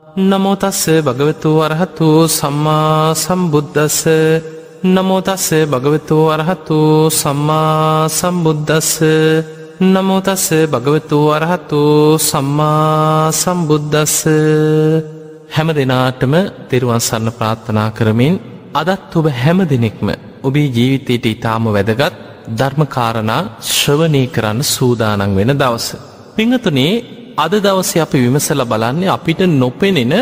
නමෝතස්ස භගවතු අරහතු සම්මා සම්බුද්ධස්ස නමෝතස්ස භගවතු අරහතු සම්මා සම්බුද්ධස්ස නමෝතස්ස භගවතු අරහතු සම්මා සම්බුද්ධස්ස හැම දෙනාටම තෙරුවන්සන්න ප්‍රාර්ථනා කරමින් අදත් ඔබ හැම දෙනෙක්ම ඔබේ ජීවිතයට ඉතාම වැදගත් ධර්මකාරණා ශ්‍රවනය කරන්න සූදානන් වෙන දවස. පිංහතුනේ අද දවස අපි විමසල බලන්නේ අපිට නොපෙනෙන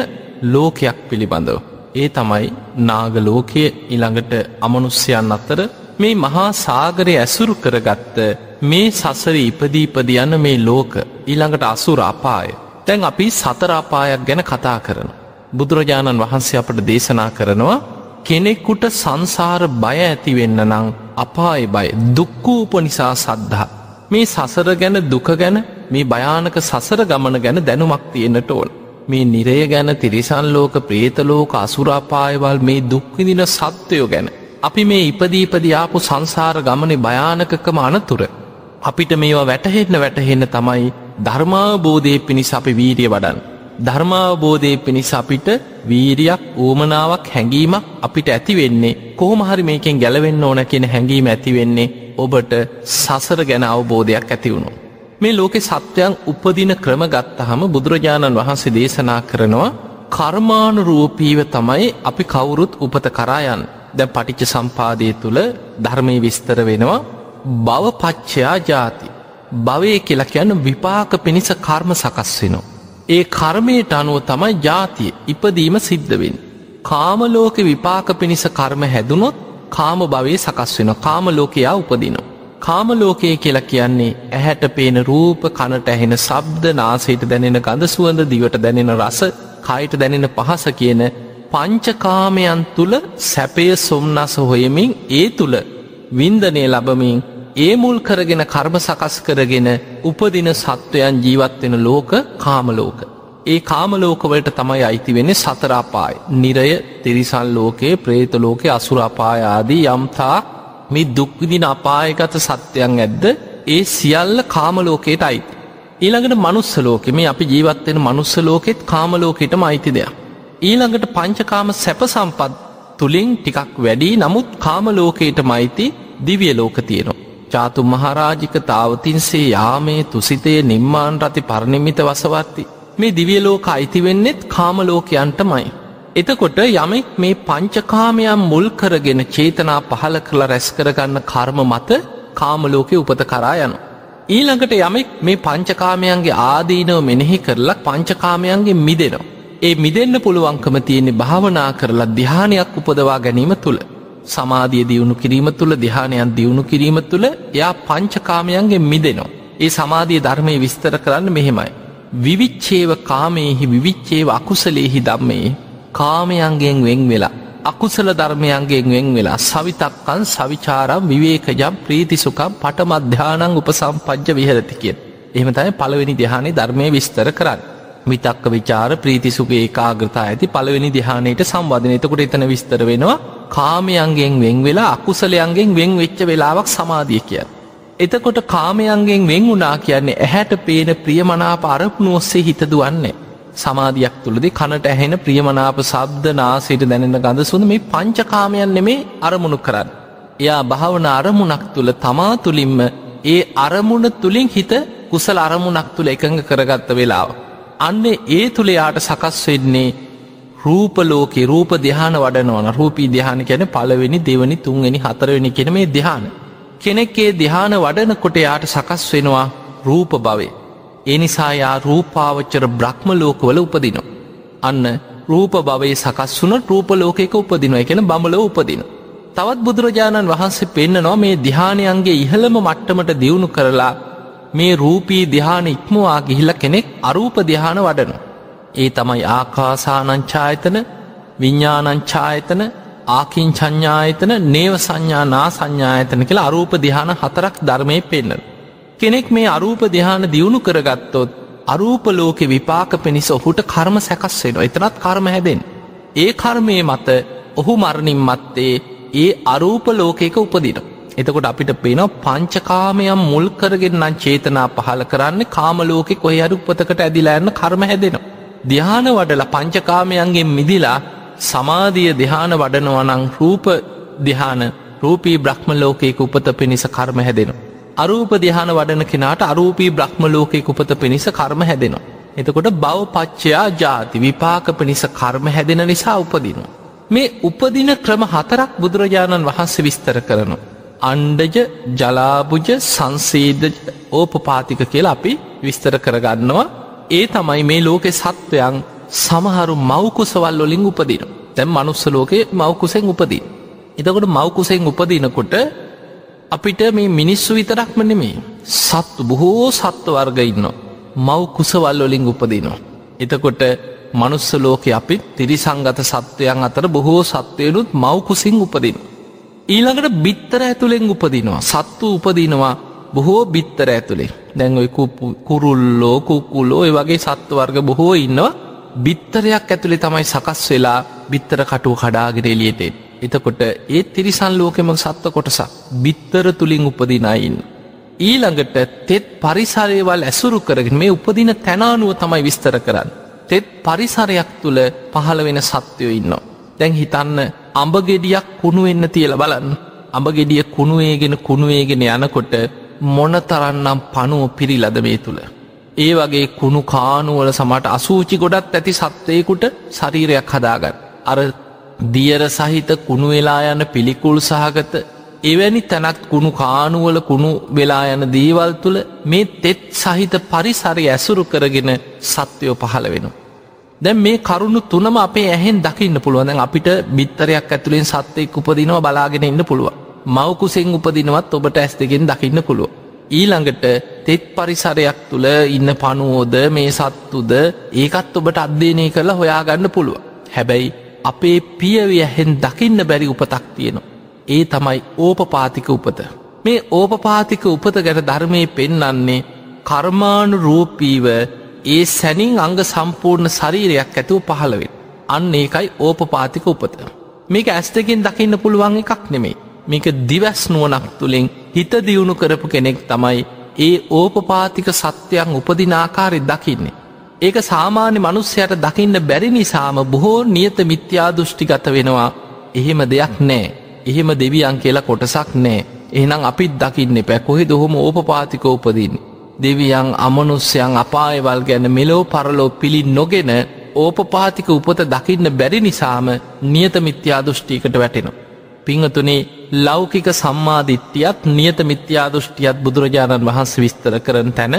ලෝකයක් පිළිබඳව. ඒ තමයි නාගලෝකය ඉළඟට අමනුස්්‍යයන් අතර මේ මහා සාගරය ඇසුරු කරගත්ත මේ සසර ඉපදීපද යන්න මේ ලෝක ඊළඟට අසුර අපාය. තැන් අපි සතරාපායක් ගැන කතා කරන. බුදුරජාණන් වහන්සේ අපට දේශනා කරනවා කෙනෙක්කුට සංසාර බය ඇතිවෙන්න නං අපාය බය දුක්කූප නිසා සද්ධහා. මේ සසර ගැන දුක ගැන මේ භයානක සසර ගමන ගැන දැනුමක් තියෙනට ඕන. මේ නිරය ගැන තිරිසන් ලෝක ප්‍රේතලෝක අසුරාපායවල් මේ දුක්විදින සත්වයෝ ගැන. අපි මේ ඉපදීපදයාපු සංසාර ගමනේ භයානකකම අනතුර. අපිට මේවා වැටහෙන්න වැටහෙන්න තමයි ධර්මාවබෝධය පිණිස අපි වීරිය වඩන්. ධර්මාවබෝධය පිණිස අපිට වීරියක් ඌමනාවක් හැඟීමක් අපිට ඇතිවෙන්නේ කොහොමහරි මේකෙන් ගැලවෙන්න ඕන කියෙන හැඟීම ඇතිවෙන්නේ ඔබට සසර ගැන අවබෝධයක් ඇතිවුණු. මේ ලෝකෙ සත්‍යයන් උපදින ක්‍රම ගත්තහම බුදුරජාණන් වහන්සේ දේශනා කරනවා කර්මානුරූපීව තමයි අපි කවුරුත් උපත කරායන් දැ පටිච්ච සම්පාදය තුළ ධර්මය විස්තර වෙනවා බව පච්චයා ජාති. භවය කියලා කියන්න විපාක පිණිස කර්ම සකස් වෙනවා. ඒ කර්මයට අනුව තමයි ජාතිය ඉපදීම සිද්ධවෙන්. කාමලෝක විපාක පිණිස කර්ම හැදුනොත් කාම භවේ සකස් වෙන කාම ලෝකයා උපදිනවා. කාමලෝකය කියලා කියන්නේ ඇහැට පේන රූප කනට ඇහෙන සබ්ද නාසයට දැනෙන ගඳ සුවඳ දිවට දැනෙන රස කයිට දැනෙන පහස කියන පංචකාමයන් තුළ සැපය සොම්නස හොයමින් ඒ තුළ වින්දනය ලබමින් ඒ මුල් කරගෙන කර්ම සකස් කරගෙන උපදින සත්වයන් ජීවත්වෙන ලෝක කාමලෝක. ඒ කාමලෝකවලට තමයි අයිති වෙන්නේ සතරාපායි. නිරය තිරිසල් ලෝකයේ ප්‍රේතලෝකෙ අසුරාපායාදී යම්තා මේ දුක්විදින අපායගත සත්‍යයන් ඇද්ද ඒ සියල්ල කාමලෝකයට අයිති. ඊළඟට මනුස්සලෝක මේ අපි ජීවත්වෙන මනුස්සලෝකෙත් කාමලෝකෙටම අයිති දෙයක්. ඊළඟට පංචකාම සැප සම්පත් තුළින් ටිකක් වැඩි නමුත් කාමලෝකයට මයිති දිවිය ලෝක තියෙනවා. චාතු මහරාජික තාවතින්සේ යාමේ තුසිතය නිම්මාන් රති පරණිමිත වසවත්ති. මේ දිවියලෝක අයිතිවෙන්නෙත් කාමලෝකයන්ටමයි. එතකොට යමෙක් මේ පංචකාමයන් මුල් කරගෙන චේතනා පහල කළ රැස් කරගන්න කර්ම මත කාමලෝකෙ උපත කරා යනු. ඊළඟට යමෙක් මේ පංචකාමයන්ගේ ආදීනව මෙනෙහි කරලා පංචකාමයන්ගේ මිදෙනවා. ඒ මිදෙන්න පුළුවන්කම තියෙන්නේ භාවනා කරලා දිහානයක් උපදවා ගැනීම තුළ. සමාධිය දියුණු කිරීම තුළ දිහානයන් දියුණු කිරීම තුළ එයා පංචකාමයන්ගේ මිදෙනවා. ඒ සමාධිය ධර්මය විස්තර කරන්න මෙහෙමයි. විවිච්චේව කාමයෙහි විවිච්චේව අකුසලේහි දම්මේ කාමයන්ගෙන් වෙන් වෙලා අකුසල ධර්මයන්ගෙන් වෙන් වෙලා සවිතක්කන් සවිචාරම් විවේකජම් ප්‍රීතිසුකම් පටමධ්‍යානං උපසම්පජ්ජ විහරති කියෙන්. එහෙම තමයි පළවෙනි දෙහානේ ධර්මය විස්තර කරන්න. විතක්ක විචාර ප්‍රීතිසුගේ ඒකාග්‍රතා ඇති පළවෙනි දිහානයට සම්බධන එතකොට එතන විස්තර වෙනවා කාමයන්ගෙන් වෙන් වෙලා අකුසලයන්ගෙන් වෙන් වෙච්ච වෙලාවක් සමාධිය කිය. එතකොට කාමයන්ගෙන් වෙන් වුනා කියන්නේ ඇහැට පේන ප්‍රියමනාප අරපුුණු ඔස්සේ හිතදුවන්නේ. සමාධයක් තුළදි කනට ඇහෙන ප්‍රියමනාප සබ්ද නාසයට දැනෙන ගඳ සුඳ මේ පංචකාමයන් නෙමේ අරමුණු කරන්න. එයා භාවන අරමුණක් තුළ තමා තුළින්ම ඒ අරමුණ තුළින් හිත කුසල අරමුණක් තුළ එකඟ කරගත්ත වෙලාව. අන්නේ ඒ තුළ යාට සකස් වෙන්නේ රූපලෝකෙ රූප දෙහාන වඩනවන රූපී දෙහාන කැන පලවෙනි දෙවනි තුන්වෙනි හතරවෙනි කෙන මේ දෙහාන. කෙනෙක්ගේ දෙහාන වඩන කොට යාට සකස් වෙනවා රූප භවේ. ඒ නිසා යා රූපාවච්චර බ්‍රහ්ම ලෝකවල උපදිනවා. අන්න රූප භවයේ සකස් වුන රූපලෝකෙක උපදිනවා එකෙන බමල උපදින. තවත් බුදුරජාණන් වහන්සේ පෙන්න්නනවා මේ දිහානයන්ගේ ඉහළම මට්ටමට දියුණු කරලා මේ රූපී දිහාන ඉක්මවා ගිහිල්ල කෙනෙක් අරූප දිහාන වඩනු. ඒ තමයි ආකාසානංචායතන විඤ්ඥානංචායතන ආකින් චඥායතන නේව සංඥා නා සංඥායතන කියලා අරූප දිහාන හතරක් ධර්මය පෙන්න්න. කෙනෙක් මේ අරූප දිහාන දියුණු කරගත්තොත් අරූපලෝකෙ විපාක පිණිස ඔහුට කර්ම සැකස්වෙන එතනත් කර්ම හැදෙන්. ඒ කර්මය මත ඔහු මරණින් මත්තේ ඒ අරූපලෝකෙක උපදින. එතකොට අපිට පේන පංචකාමයම් මුල් කරගෙන්න්න චේතනා පහල කරන්න කාමලෝකෙ කොහ අරු උපතකට ඇදිලෑන්න කර්ම හැදෙනවා. ධ්‍යාන වඩල පංචකාමයන්ගෙන් මිදිලා සමාධිය දෙහාන වඩනවනං රූප දිහාන රූපී බ්‍රහ්ම ලෝකයක උපත පිණිස කර්ම හැදෙන. අරූප දිහාන වඩන කෙනාට අරූපී බ්‍රහ්ම ලෝකයක උපත පිණිස කර්ම හැදෙනවා. එතකොට බව පච්චයා ජාති විපාක පිණිස කර්ම හැදෙන නිසා උපදින. මේ උපදින ක්‍රම හතරක් බුදුරජාණන් වහන්සේ විස්තර කරනු. අන්ඩජ ජලාබුජ සංසේදජ ඕපපාතික කියලා අපි විස්තර කරගන්නවා ඒ තමයි මේ ලෝකෙ සත්වයන් සමහරු මවකුසවල් වලින් උපදින තැම් මනුස්ස ලෝකේ මවකුසෙන් උපදී. එතකොට මවකුසෙන් උපදිනකොට අපිට මේ මිනිස්සු විතරක්ම නෙමේ සත්තු බොහෝ සත්ව වර්ග ඉන්නවා. මව් කුසවල් වලින් උපදිනවා. එතකොට මනුස්ස ලෝක අපිත් තිරිසංගත සත්වයන් අතර බොහෝ සත්වයනුත් මවකුසින් උපදින. ඊළඟට බිත්තර ඇතුළෙන් උපදිනවා සත්තු උපදිනවා බොහෝ බිත්තර ඇතුළේ දැන්ඔයි කුරුල්ලෝ කුකුල්ලෝ ඔය වගේ සත්ව වර්ග බොහෝ ඉන්නවා බිත්තරයක් ඇතුළේ තමයි සකස් වෙලා බිත්තර කටුව කඩාගෙන එලියටෙන්. එතකොට ඒත් තිරිසන් ලෝකෙම සත්ව කොටසක් බිත්තර තුළින් උපදිනයින්න. ඊළඟට තෙත් පරිසරයවල් ඇසුරු කරගෙන මේ උපදින තැනානුව තමයි විස්තර කරන්න. තෙත් පරිසරයක් තුළ පහළ වෙන සත්‍යයෝ ඉන්නවා. දැන් හිතන්න අඹගෙඩියක් කුණුවෙන්න තියල බලන්න. අඹගෙඩිය කුණුවේගෙන කුණුවේගෙන යනකොට මොනතරන්නම් පනුව පිරිලද මේ තුළ. ඒ වගේ කුණු කානුවල සමට අසූචි ගොඩත් ඇති සත්වයකුට ශරීරයක් හදාගන්න. අර දියර සහිත කුණු වෙලා යන පිළිකුල් සහගත එවැනි තැනක් කුණු කානුවල කුණු වෙලා යන දීවල් තුළ මේ තෙත් සහිත පරිසරය ඇසුරු කරගෙන සත්වයෝ පහළ වෙන. දැන් මේ කරුණු තුනම අපේ ඇහෙන් දකින්න පුළුවන් අපිට බිත්තරයක් ඇතුළෙන් සත්වයෙක් උපදිනවා බලාගෙන ඉන්න පුළුව. මවකුසෙන් උපදිනවත් ඔබට ඇස් දෙගෙන් දකින්න පුළුව. ඊළඟට තෙත් පරිසරයක් තුළ ඉන්න පනුවෝද මේ සත්තුද ඒකත් ඔබට අධ්‍යයනය කරලා හොයාගන්න පුළුව. හැබැයි අපේ පියවියහෙන් දකින්න බැරි උපතක් තියෙනවා. ඒ තමයි ඕපපාතික උපත. මේ ඕපපාතික උපත ගැන ධර්මය පෙන්නන්නේ කර්මාණු රූපීව ඒ සැනින් අංග සම්පූර්ණ ශරීරයක් ඇතුව පහළවෙන්. අන්න ඒකයි ඕපපාතික උපත. මේක ඇස්තකින් දකින්න පුළුවන් එකක් නෙමේ. මේක දිවැස් නුවනක් තුළින් හිත දියුණු කරපු කෙනෙක් තමයි ඒ ඕපපාතික සත්‍යයන් උපදිනාකාරෙ දකින්නේ. ඒක සාමාන්‍ය මනුස්සයට දකින්න බැරි නිසාම බොහෝ නියත මිත්‍යා දෘෂ්ටිගත වෙනවා එහෙම දෙයක් නෑ එහෙම දෙවියන් කියලා කොටසක් නෑ එහනම් අපිත් දකින්න පැ කොහෙ දොහොම ඕපපාතික උපදින්. දෙවියන් අමනුස්්‍යයන් අපායවල් ගැන මෙලෝ පරලෝ පිළි නොගෙන ඕපපාතික උපත දකින්න බැරි නිසාම නියත මිත්‍යා දෘෂ්ටිකට වැටෙනවා. පිංහතුනේ ලෞකික සම්මාධිට්ටියත් නියත මිත්‍යා දෘෂ්ටියත් බුදුරජාණන් වහන්ස විස්තර කරන තැන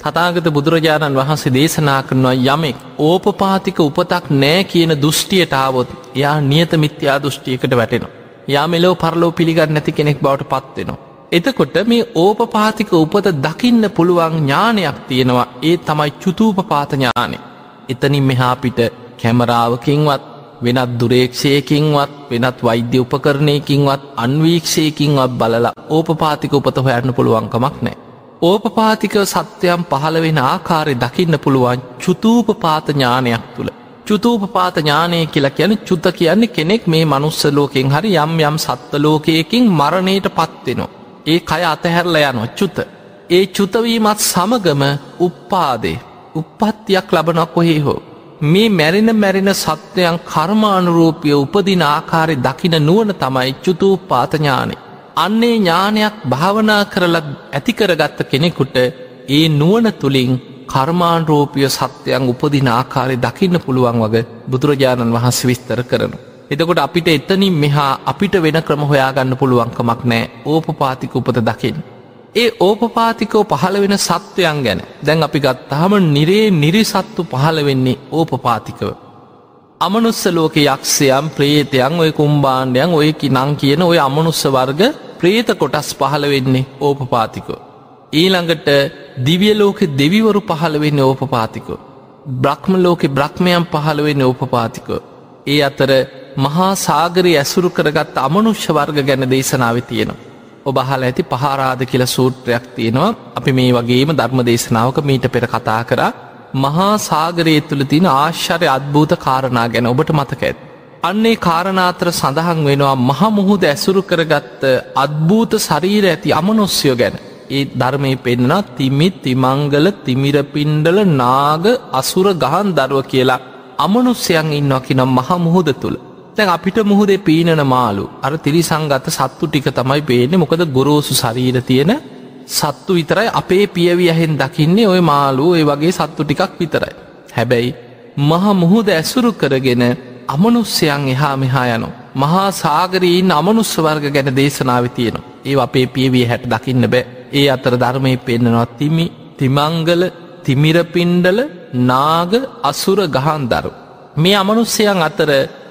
තතාගත බුදුරජාණන් වහන්සේ දේශනා කරනවා යමෙක් ඕපපාතික උපතක් නෑ කියන දෘෂ්ටියටාවොත් එයා නියත මිත්‍යා දෘෂ්ටියකට වැටෙනවා. යා මෙලෝ පරලෝ පිළිගන්න නැති කෙනෙක් බවට පත්වෙනවා. එතකොට මේ ඕපපාතික උපත දකින්න පුළුවන් ඥානයක් තියෙනවා ඒ තමයි චුතූපපාත ඥානෙ. එතනින් මෙහාපිට කැමරාවකින්වත් වෙනත් දුරේක්ෂයකින්වත් වෙනත් වෛද්‍ය උපකරණයකින්වත් අන්වීක්ෂයකින්වත් බලලා ඕපපාතික උපත හොයන්න පුළුවන්කමක් නෑ. ඕපපාතික සත්‍යයම් පහළ වෙන ආකාරය දකින්න පුළුවන් චුතූපපාත ඥානයක් තුළ. චුතූපපාත ඥානය කියලා කියන චුත කියන්නේ කෙනෙක් මේ මනුස්ස ලෝකෙන් හරි යම් යම් සත්වලෝකයකින් මරණයට පත්වෙනවා. ඒ කය අතහැරල යනො චුත. ඒ චුතවීමත් සමගම උප්පාදේ උපත්තියක් ලබනක් කොහේ හෝ. මේ මැරෙන මැරෙන සත්වයන් කර්මානුරූපිය උපදින ආකාරය දකින නුවන තමයි චුතූපාතඥානෙ. අන්නේ ඥානයක් භාවනා කරලත් ඇතිකරගත්ත කෙනෙකුට ඒ නුවන තුළින් කර්මාණරෝපිය සත්‍යයන් උපදින ආකාරය දකින්න පුළුවන් වගේ බුදුරජාණන් වහන්ස විස්තර කරන. එතකොට අපිට එතනින් මෙහා අපිට වෙන ක්‍රම හොයාගන්න පුළුවන්කමක් නෑ ඕපපාතික උපත දකිින්. ඒ ඕපපාතිකෝ පහළ වෙන සත්වයන් ගැන දැන් අපි ගත්තාම නිරේ නිරිසත්තු පහළ වෙන්නේ ඕපපාතිකව. අමනුස්ස ලෝක යක්ෂයම් ප්‍රේතයන් ඔය කුම්බාණ්ඩයන් ඔය නං කියන ඔය අමනුස්ස වර්ග ප්‍රේත කොටස් පහළ වෙන්නේ ඕපපාතිකෝ. ඊළඟට දිවියලෝක දෙවිවරු පහළවෙන්න ඕපපාතිකෝ. බ්‍රහ්ම ලෝකෙ බ්‍රහ්මයන් පහළවෙන්න ඕපපාතිකෝ. ඒ අතර මහා සාගරය ඇසුරු කරගත් අමනුෂ්‍ය වර්ග ගැන දේශනාව තියෙනවා. ඔබහල ඇති පහරාද කියල සූත්‍රයක් තියෙනවා. අපි මේ වගේම ධර්ම දේශනාවක මීට පෙර කතා කර. මහා සාගරය තුළ තින ආශ්චර්ය අත්භූත කාරණා ගැන ඔබට මතක ඇත්. අන්නේ කාරණාතර සඳහන් වෙනවා මහමුහුද ඇසුරු කරගත්ත අත්භූත ශරීර ඇති අමනොස්යෝ ගැන. ඒ ධර්මය පෙන්න්න තිමි තිමංගල තිමිරපින්ඩල නාග අසුර ගහන් දරුව කියලා. අමනුස්්‍යයන් ඉන්නවා කිනම් මහ මුහුද තුළ තැන් අපිට මුහුදේ පීනන මාලු අර තිරිසංගත සත්තු ටික තමයි පේනෙ මොකද ගොරෝසු ශරීර තියෙන සත්තු විතරයි අපේ පියවියහෙන් දකින්නේ ඔය මාලු ඒ වගේ සත්තු ටිකක් විතරයි. හැබැයි මහ මුහුද ඇසුරු කරගෙන අමනුස්්‍යයන් එහා මෙහා යනු. මහා සාගරීන් අමනුස්ස වර්ග ගැන දේශනාව තියෙනවා. ඒ අපේ පියවිය හැට දකින්න බෑ ඒ අතර ධර්මය පෙන්න්නනවා තිමි තිමංගල තිමිරපින්ඩල නාග අසුර ගහන්දරු. මේ අමනුස්්‍යයන් අතර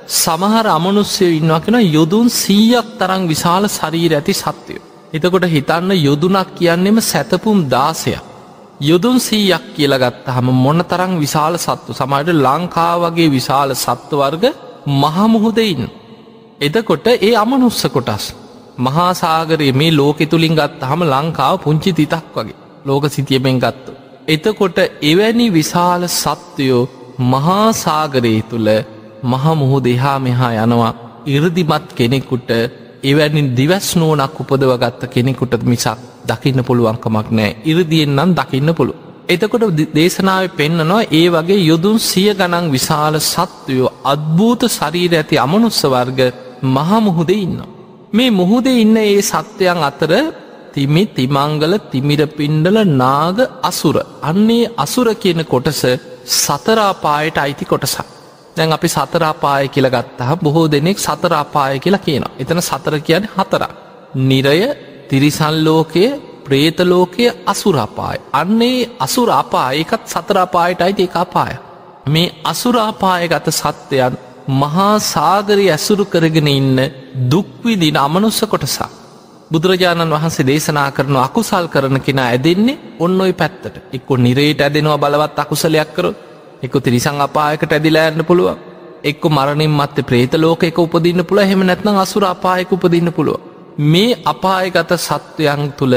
සමහර අමනුස්්‍යය ඉන්නවා කෙන යොදුන් සීයක් තරං විශාල ශරීර ඇති සත්‍යයෝ. එතකොට හිතන්න යොදුනක් කියන්නෙම සැතපුම් දාසයක්. යොදුන් සීයක් කියලගත්ත හම මොන තරං විශාල සත්තු සමයිට ලංකා වගේ විශාල සත්වවර්ග මහමුහුදයින්. එතකොට ඒ අමනුස්ස කොටස්. මහාසාගරයේ මේ ලෝකෙ තුළින් ගත් හම ලංකාව පුංචි තිතක් වගේ ලෝක සිතියමෙන් ගත්තු. එතකොට එවැනි විශාල සත්වයෝ මහාසාගරයේ තුළ මහමුහු දෙහා මෙහා යනවා ඉරදිමත් කෙනෙකුට එවැනි දිවස් නෝනක් උපදවගත්ත කෙනෙකුට මිසක් දකින්න පුළුවන්කමක් නෑ ඉරදියෙන් නම් දකින්න පුළුව. එතකොට දේශනාව පෙන්නනවා ඒ වගේ යොදුන් සිය ගනන් විශාල සත්වයෝ අත්භූත ශරීර ඇති අමනුස්ස වර්ග මහමුහුද ඉන්නවා. මේ මුහුදේ ඉන්න ඒ සත්‍යයන් අතර තිමි තිමංගල තිමිරපින්ඩල නාග අසුර අන්නේ අසුර කියන කොටස සතරාපායට අයිති කොටසක් දැන් අපි සතරාපාය කියල ගත්තහ බොහෝ දෙනෙක් සතරාපාය කියලා කියන එතන සතර කියන හතර නිරය තිරිසල්ලෝකය ප්‍රේතලෝකය අසුරාපාය අන්නේ අසුරාපා ඒකත් සතරාපායට අයිති එක අපාය. මේ අසුරාපාය ගත සත්‍යයන් මහා සාගරය ඇසුරු කරගෙන ඉන්න දුක්විදින අමනුස්ස කොටසා. බුදුරජාණන් වහන්සේ දේශනා කරන අකුසල් කරන කෙනා ඇදෙන්නේ ඔන්න ඔයි පැත්තට. එක්කො නිරේට ඇදෙනවා බලවත් අකුසලයක් කරු එක්ක තිරිසං අපායකට ඇදිලා යන්න පුළුව එක්ක මරණින් මත්තේ ප්‍රේත ලෝක එක උපදින්න පුළ හෙම නැත්නම් අසුර අපායක උපදින්න පුළුව. මේ අපායගත සත්වයන් තුළ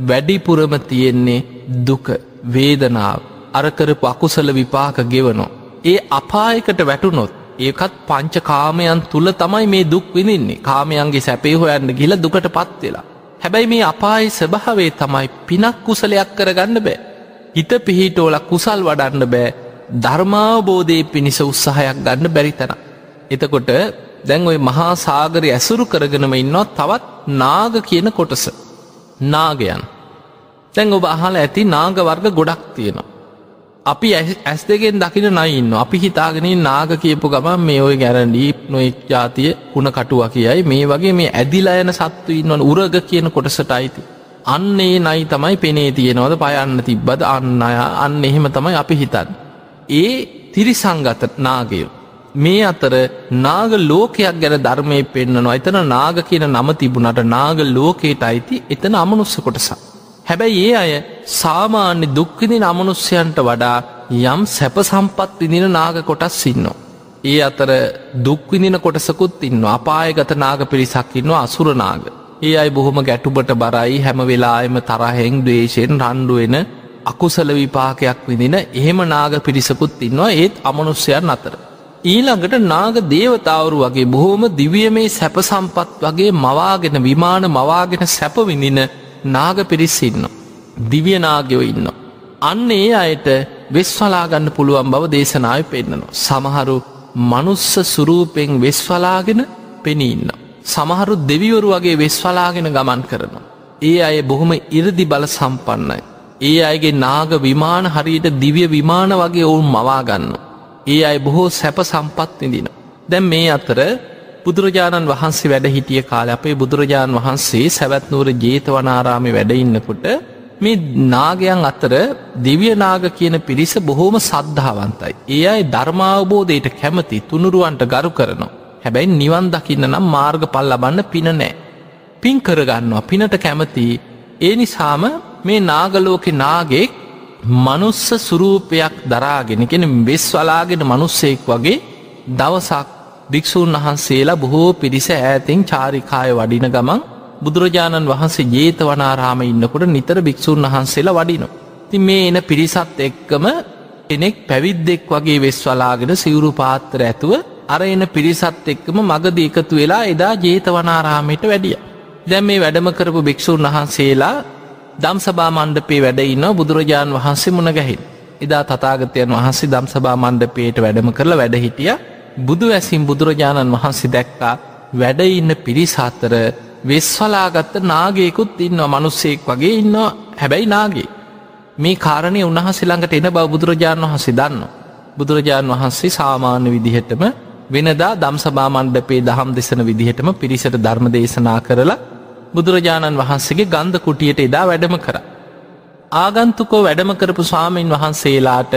වැඩිපුරම තියෙන්නේ දුක වේදනාව අරකරපු අකුසල විපාක ගෙවනෝ. ඒ අපායකට වැටුනොත් ඒකත් පංච කාමයන් තුළ තමයි මේ දුක් විඳින්නේ කාමයන්ගේ සැපේ හොයන්න ගිල දුකට පත්වෙලා. හැබැයි මේ අපායි ස්භාවේ තමයි පිනක් කුසලයක් කරගන්න බෑ. හිත පිහිටෝල කුසල් වඩන්න බෑ ධර්මාවබෝධය පිණිස උත්සාහයක් ගන්න බැරි තැන. එතකොට දැන් ඔය මහා සාගරය ඇසුරු කරගෙනම ඉන්නවා තවත් නාග කියන කොටස. නාගයන්. තැන් ඔබ අහල ඇති නාග වර්ග ගොඩක් තියෙනවා. අපි ඇස් දෙගෙන් දකින නයින්න අපි හිතාගෙන නාග කියපු ගමන් මේ ඔය ගැරඩී නොෙක් ජාතිය උුණ කටුව කියයි මේ වගේ මේ ඇදිලා යන සත්තු ඉන්නවන උරග කියන කොටසට අයිති. අන්නේ නයි තමයි පෙනේ තියෙනවද පයන්න තිබ්බද අන්න අය අන්න එහෙම තමයි අපි හිතන්. ඒ තිරිසංගත නාගයෝ. මේ අතර නාග ලෝකයක් ගැන ධර්මය පෙන්න්නනවා එතන නාග කියන නම තිබුණට නාග ලෝකයට අයිති එතන අමනුස්ස කොටසක්. හැබැයි ඒ අය සාමාන්‍ය දුක්විදින අමනුස්්‍යයන්ට වඩා යම් සැප සම්පත් විදින නාග කොටස් ඉන්නවා. ඒ අතර දුක්විදින කොටසකුත් ඉන්න අපායගත නාග පිරිසක් ඉන්නවා අසුරනාග. ඒ අයි බොහොම ගැටුබට බරයි හැම වෙලායම තරහෙෙන් දවේශයෙන් රණ්ඩුවෙන අකුසල විපාකයක් විදින එහෙම නාග පිරිසකුත් ඉන්නවා ඒත් අමනුස්්‍යයන් අතර. ඊළඟට නාග දේවතාවරු වගේ බොහෝම දිවිය මේ සැප සම්පත් වගේ මවාගෙන විමාන මවාගෙන සැපවිඳින නාග පිරිස් ඉන්න. දිවියනාගයෝ ඉන්න. අන්න ඒ අයට වෙස්වලාගන්න පුළුවන් බව දේශනාව පෙන්න්නනවා. සමහරු මනුස්ස සුරූපෙන් වෙස්වලාගෙන පෙනීන්න. සමහරු දෙවිවරු වගේ වෙස්වලාගෙන ගමන් කරනවා. ඒ අය බොහොම ඉරදි බල සම්පන්නයි. ඒ අයගේ නාග විමාන හරියට දිවිය විමාන වගේ ඔවුන් මවාගන්න. ඒ අය බොහෝ සැප සම්පත් විදින. දැම් මේ අතර බුදුරජාණන් වහන්සේ වැඩ හිටිය කාල අපේ බුදුරජාණන් වහන්සේ සැවැත්නූර ජේතවනාරාමි වැඩඉන්නකොට මේ නාගයන් අතර දෙවියනාග කියන පිරිස බොහෝම සද්ධාවන්තයි. ඒ අයි ධර්මාවබෝධයට කැමති තුනුරුවන්ට ගරු කරනවා. හැබැයි නිවන් දකින්න නම් මාර්ග පල් ලබන්න පින නෑ. පින් කරගන්නවා පිනට කැමති ඒ නිසාම මේ නාගලෝකෙ නාගෙක් මනුස්ස සුරූපයක් දරාගෙන කෙන වෙස් වලාගෙන මනුස්සෙක් වගේ දවසක් භික්‍ෂූන් වහන්සේලා බොහෝ පිරිස ඈතින් චාරිකාය වඩින ගමන් බුදුරජාණන් වහන්සේ ජේත වනාරාම ඉන්නකොට නිතර භික්‍ෂූන් වහන්සේලා වඩිනවා. ති මේ එන පිරිසත් එක්කම කෙනෙක් පැවිද්දෙක් වගේ වෙස්වලාගෙන සිවුරු පාත්‍ර ඇතුව අර එන පිරිසත් එක්කම මගද එකතු වෙලා එදා ජේත වනාරාමයට වැඩිය. දැම් මේ වැඩම කරපු භික්‍ෂූන් වහන්සේලා දම් සභා මණ්ඩපේ වැඩඉන්න බුදුරජාණන් වහන්සේ මුණ ගැහින්. එදා තතාගතයන් වහන්සේ දම් සභා මණ්ඩපේට වැඩම කරලා වැඩ හිටිය බුදු ඇසින් බුදුරජාණන් වහන්සේ දැක්කා වැඩඉන්න පිරිසාත්තර වෙස්වලාගත්ත නාගේකුත් ඉන්න මනුස්සෙක් වගේ ඉන්න හැබැයි නාගේ. මේ කාරණය උන්වහන්සේ ළඟට එන බව බුදුරජාණන් වහන්සේ දන්න. බුදුරජාණන් වහන්සේ සාමාන්‍ය විදිහටම වෙනදා දම්සභා මණ්ඩපේ දහම් දෙසන විදිහටම පිරිසට ධර්ම දේශනා කරලා බුදුරජාණන් වහන්සේගේ ගන්ධ කුටියට එදා වැඩම කර. ආගන්තුකෝ වැඩම කරපු ස්වාමීන් වහන්සේලාට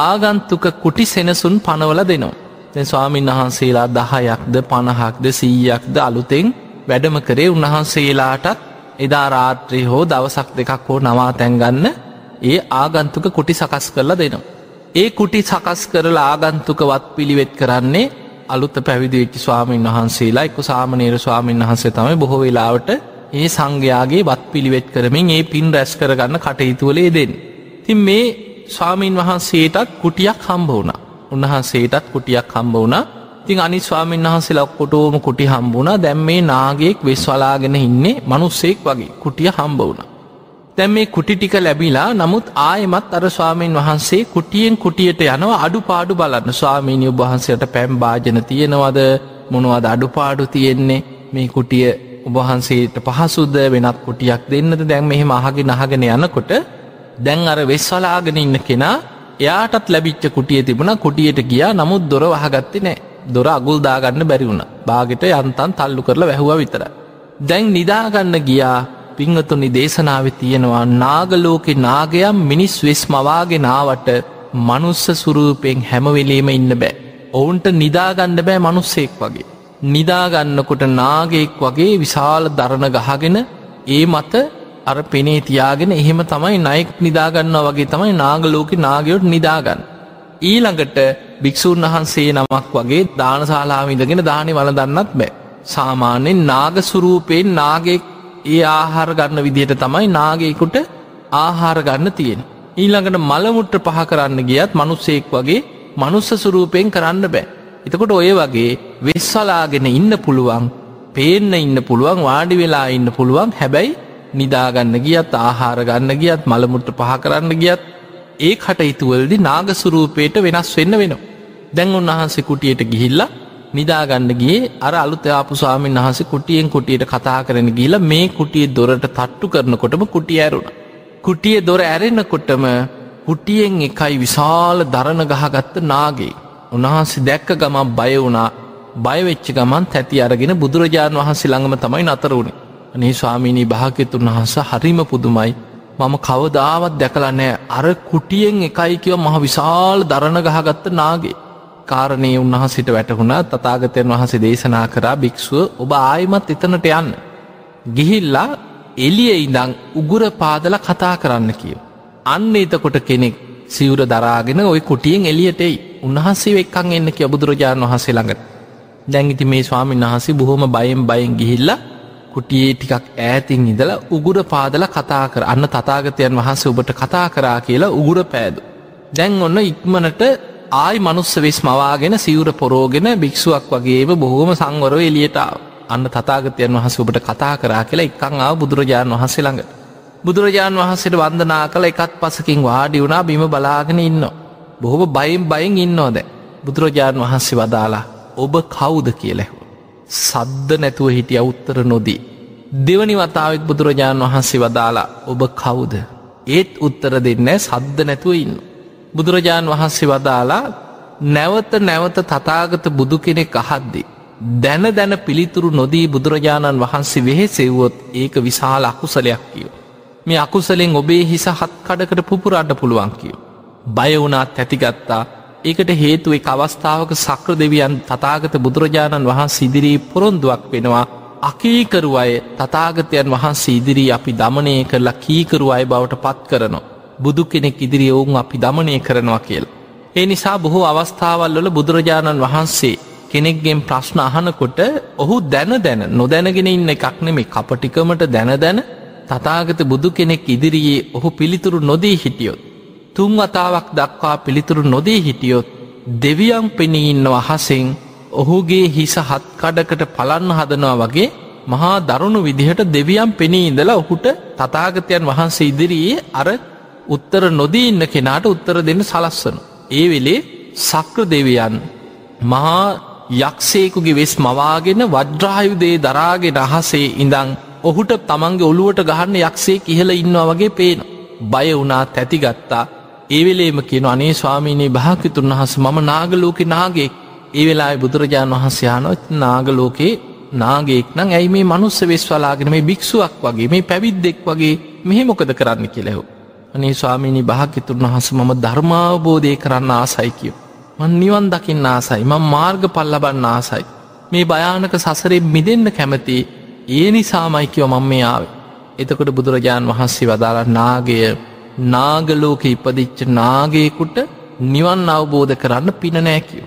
ආගන්තුක කුටි සෙනසුන් පනවල දෙනවා. දැ ස්වාමීන් වහන්සේලා දහයක්ද පණහක්ද සීයක්ද අලුතෙන් වැඩම කරේ උන්වහන්සේලාටත් එදා රාත්‍රී හෝ දවසක් දෙකක් හෝ නවා තැන්ගන්න ඒ ආගන්තුක කුටි සකස් කරලා දෙනවා. ඒ කුටි සකස් කරලා ආගන්තුක වත් පිළිවෙත් කරන්නේ අලුත පැවිදිවෙච්චි ස්වාමීන් වහන්සේලා එක්ක සාමනේර ස්වාමීන් වහන්සේ තමයි බොහෝ වෙලාවට ඒ සංඝයාගේ වත් පිළිවෙත් කරමින් ඒ පින් රැස් කරගන්න කටයුතුවලේ දෙන්න. තින් මේ ස්වාමීන් වහන්සේටත් කුටියක් හම්බ වුණ. උන්වහන්සේටත් කුටියක් හම්බ වුණ තින් අනි ස්වාමීන් වහන්සේ ලක්කොටෝම කුටි හම්බුණ දැම් මේ නාගෙක් වෙස්වලාගෙන ඉන්නේ මනුස්සෙක් වගේ කුටිය හම්බ වුණ. දැම් මේ කුටි ටික ලැබිලා නමුත් ආයමත් අර ස්වාමීන් වහන්සේ කුටියෙන් කුටියට යනවා අඩු පාඩු බලන්න. ස්වාමීනි ඔබහන්සේට පැම් භාජන තියෙනවද? මොනවද අඩුපාඩු තියෙන්නේ? මේ කුටිය ඔබහන්සේට පහසුද්ද වෙනත් කුටියක් දෙන්නද? දැන් මෙහෙම අහගෙන නහගෙන යනකොට දැන් අර වෙස්වලාගෙන ඉන්න කෙනා එයාටත් ලැබිච්ච කුටිය තිබුණ. කුටියට ගියා. නමුත් දොර වහගත්තේ නෑ. දොර අගුල් දාගන්න බැරිවුණ බාගෙට යන්තන් තල්ලු කරලා වැැහවා විතර. දැන් නිදාගන්න ගියා. පිංහතුනි දේශනාව තියෙනවා නාගලෝකෙ නාගයම් මිනිස් වෙස් මවාගේ නාවට මනුස්ස සුරූපයෙන් හැමවෙලීම ඉන්න බෑ. ඔවුන්ට නිදාගන්න බෑ මනුස්සෙක් වගේ. නිදාගන්නකොට නාගෙක් වගේ විශාල දරණ ගහගෙන ඒ මත අර පෙනේ තියාගෙන එහෙම තමයි නයෙක් නිදාගන්න වගේ තමයි නාගලෝක නාගයොට නිදාගන්න. ඊළඟට භික්‍ෂූන් වහන්සේ නමක් වගේ දානශාලාවිඳගෙන දානි වලදන්නත් බෑ. සාමාන්‍යෙන් නාගසුරූපයෙන් නාගෙක් ඒ ආහාර ගන්න විදිහට තමයි නාගේකුට ආහාර ගන්න තියෙන. ඊළඟට මළමුට්ට පහ කරන්න ගියත් මනුස්සෙක් වගේ මනුස්ස සුරූපයෙන් කරන්න බෑ. එතකොට ඔය වගේ වෙස්වලාගෙන ඉන්න පුළුවන් පේන්න ඉන්න පුළුවන් වාඩි වෙලා ඉන්න පුළුවන් හැබැයි නිදාගන්න ගියත් ආහාර ගන්න ගියත් මළමුට්ට පහ කරන්න ගියත් ඒ කටයුතුවලදි නාගසුරූපයට වෙනස් වෙන්න වෙනවා. දැන් උන්වහන්සේ කුටියට ගිහිල්ලා නිදාගන්න ගිය අර අලුතයාපු ස්වාමීන් වහස කුටියෙන් කුටියට කතා කරන ගීල මේ කුටිය දොරට තට්ටු කරනකොටම කුටිය ඇරුණ. කුටිය දොර ඇරෙන්නකොටම කුටියෙන් එකයි විශාල දරණ ගහගත්ත නාගේ. උන්වහන්සේ දැක්ක ගමන් බය වුණා බයවෙච්ච ගමන් තැති අරගෙන බුදුරජාණන් වහන්සේ ළඟම තමයි නතර වුණේ. අනේ ස්වාමීණී භාග්‍යතුන් වහන්ස හරිම පුදුමයි මම කවදාවත් දැකලා නෑ අර කුටියෙන් එකයි කියව මහ විශාල දරණ ගහගත්ත නාගේ. කාරණය උන්වහසිට වැටහුණා තතාගතයන් වහසේ දේශනා කරා භික්‍ෂුව ඔබ ආයමත් එතනට යන්න. ගිහිල්ලා එලිය ඉඳං උගුර පාදල කතා කරන්න කියව. අන්න එතකොට කෙනෙක් සිවුර දරාගෙන ඔය කුටියෙන් එලියටෙයි උන්වහන්සේ එක්කං එන්න කිය බුදුරජාණන් වහසේ ළඟට දැංගිති මේ ස්වාමීන් වහසේ බොහොම බයෙන් බයෙන් ගිහිල්ලා කුටියේ ටිකක් ඈතින් ඉදලා උගුර පාදල කතා කර අන්න තතාගතයන් වහන්සේ ඔබට කතා කරා කියලා උගුර පෑදු. දැන් ඔන්න ඉක්මනට ආයි මනුස්ස වෙස් මවාගෙන සිවුර පොරෝගෙන භික්ෂුවක් වගේම බොහෝම සංවරව එලියටාව අන්න තතාගතයන් වහස ඔබට කතා කරා කියලා එකං ආව බුදුරජාණන් වහන්සේ ළඟ. බුදුරජාණන් වහන්සේට වන්දනා කළ එකත් පසකින් වාඩි වුණා බිම බලාගෙන ඉන්න. බොහොම බයිම් බයින් ඉන්නෝද. බුදුරජාණන් වහන්සේ වදාලා ඔබ කවුද කියලැහු. සද්ද නැතුව හිටිය උත්තර නොදී. දෙවනි වතාවත් බුදුරජාණන් වහන්සේ වදාලා ඔබ කවුද. ඒත් උත්තර දෙන්න සද්ද නැතුව ඉන්න. බුදුරජාණන් වහන්සේ වදාලා නැවත නැවත තතාගත බුදු කෙනෙක් අහද්දි. දැන දැන පිළිතුරු නොදී බුදුරජාණන් වහන්සේ වෙහෙසෙව්වොත් ඒක විශාල අකුසලයක් කියෝ. මේ අකුසලෙන් ඔබේ හිස හත් කඩකට පුපුරන්න පුළුවන් කියෝ. බයවුනාත් ඇතිගත්තා ඒකට හේතුව එක අවස්ථාවක සක්‍ර දෙවියන් තතාගත බුදුරජාණන් වහන්සේ ඉදිරී පොරොන්දුවක් වෙනවා අකීකරු අය තතාගතයන් වහන්සේ ඉදිරී අපි දමනය කරලා කීකරු අය බවට පත් කරනවා. බුදු කෙනෙක් ඉදිරි ඔවුන් අපි දමනය කරනවා කියල්. ඒ නිසා බොහෝ අවස්ථාවල් වල බුදුරජාණන් වහන්සේ කෙනෙක්ගෙන් ප්‍රශ්න අහනකොට ඔහු දැන දැන නොදැනගෙන ඉන්න එකක් නෙමේ කපටිකමට දැන දැන තතාගත බුදු කෙනෙක් ඉදිරියේ ඔහු පිළිතුරු නොදී හිටියොත්. තුන් වතාවක් දක්වා පිළිතුරු නොදී හිටියොත් දෙවියම් පෙනීන්න අහසෙන් ඔහුගේ හිස හත් කඩකට පලන්න හදනවා වගේ මහා දරුණු විදිහට දෙවියම් පෙනී ඉඳලා ඔහුට තතාගතයන් වහන්සේ ඉදිරියේ අර උත්තර නොදී ඉන්න කෙනාට උත්තර දෙන්න සලස්වන. ඒ වෙලේ සක්‍ර දෙවියන් මහා යක්ෂේකුගේ වෙස් මවාගෙන වජ්‍රායුදේ දරාගෙන අහසේ ඉඳං ඔහුට තමන්ගේ ඔළුවට ගහන්න යක්ෂේ කියල ඉන්නවා වගේ පේන. බය වුණා තැතිගත්තා ඒවෙලේම කියන අනේ ස්වාමීනී භාකිතුන් වහස මම නාගලෝක නාගේ ඒ වෙලා බුදුරජාණන් වහන්සයානොත් නාගලෝකේ නාගේක් නං ඇයි මේ මනුස්ස වෙස්වලාගෙන මේ භික්ෂුවක් වගේ මේ පැවිද්දෙක් වගේ මෙහෙ මොකද කරන්න කෙලෙහු. අනේ ස්වාමීනි භාකිතුන් වහස මම ධර්මාවබෝධය කරන්න ආසයි කියෝ. මන් නිවන් දකින්න ආසයි මං මාර්ග පල්ලබන්න ආසයි. මේ භයානක සසරේ මිදෙන්න කැමති ඒ නිසාමයිකිව මං මේ ආවේ. එතකොට බුදුරජාණන් වහන්සේ වදාලා නාගය නාගලෝක ඉපදිච්ච නාගයකුට නිවන් අවබෝධ කරන්න පිනනෑකිව.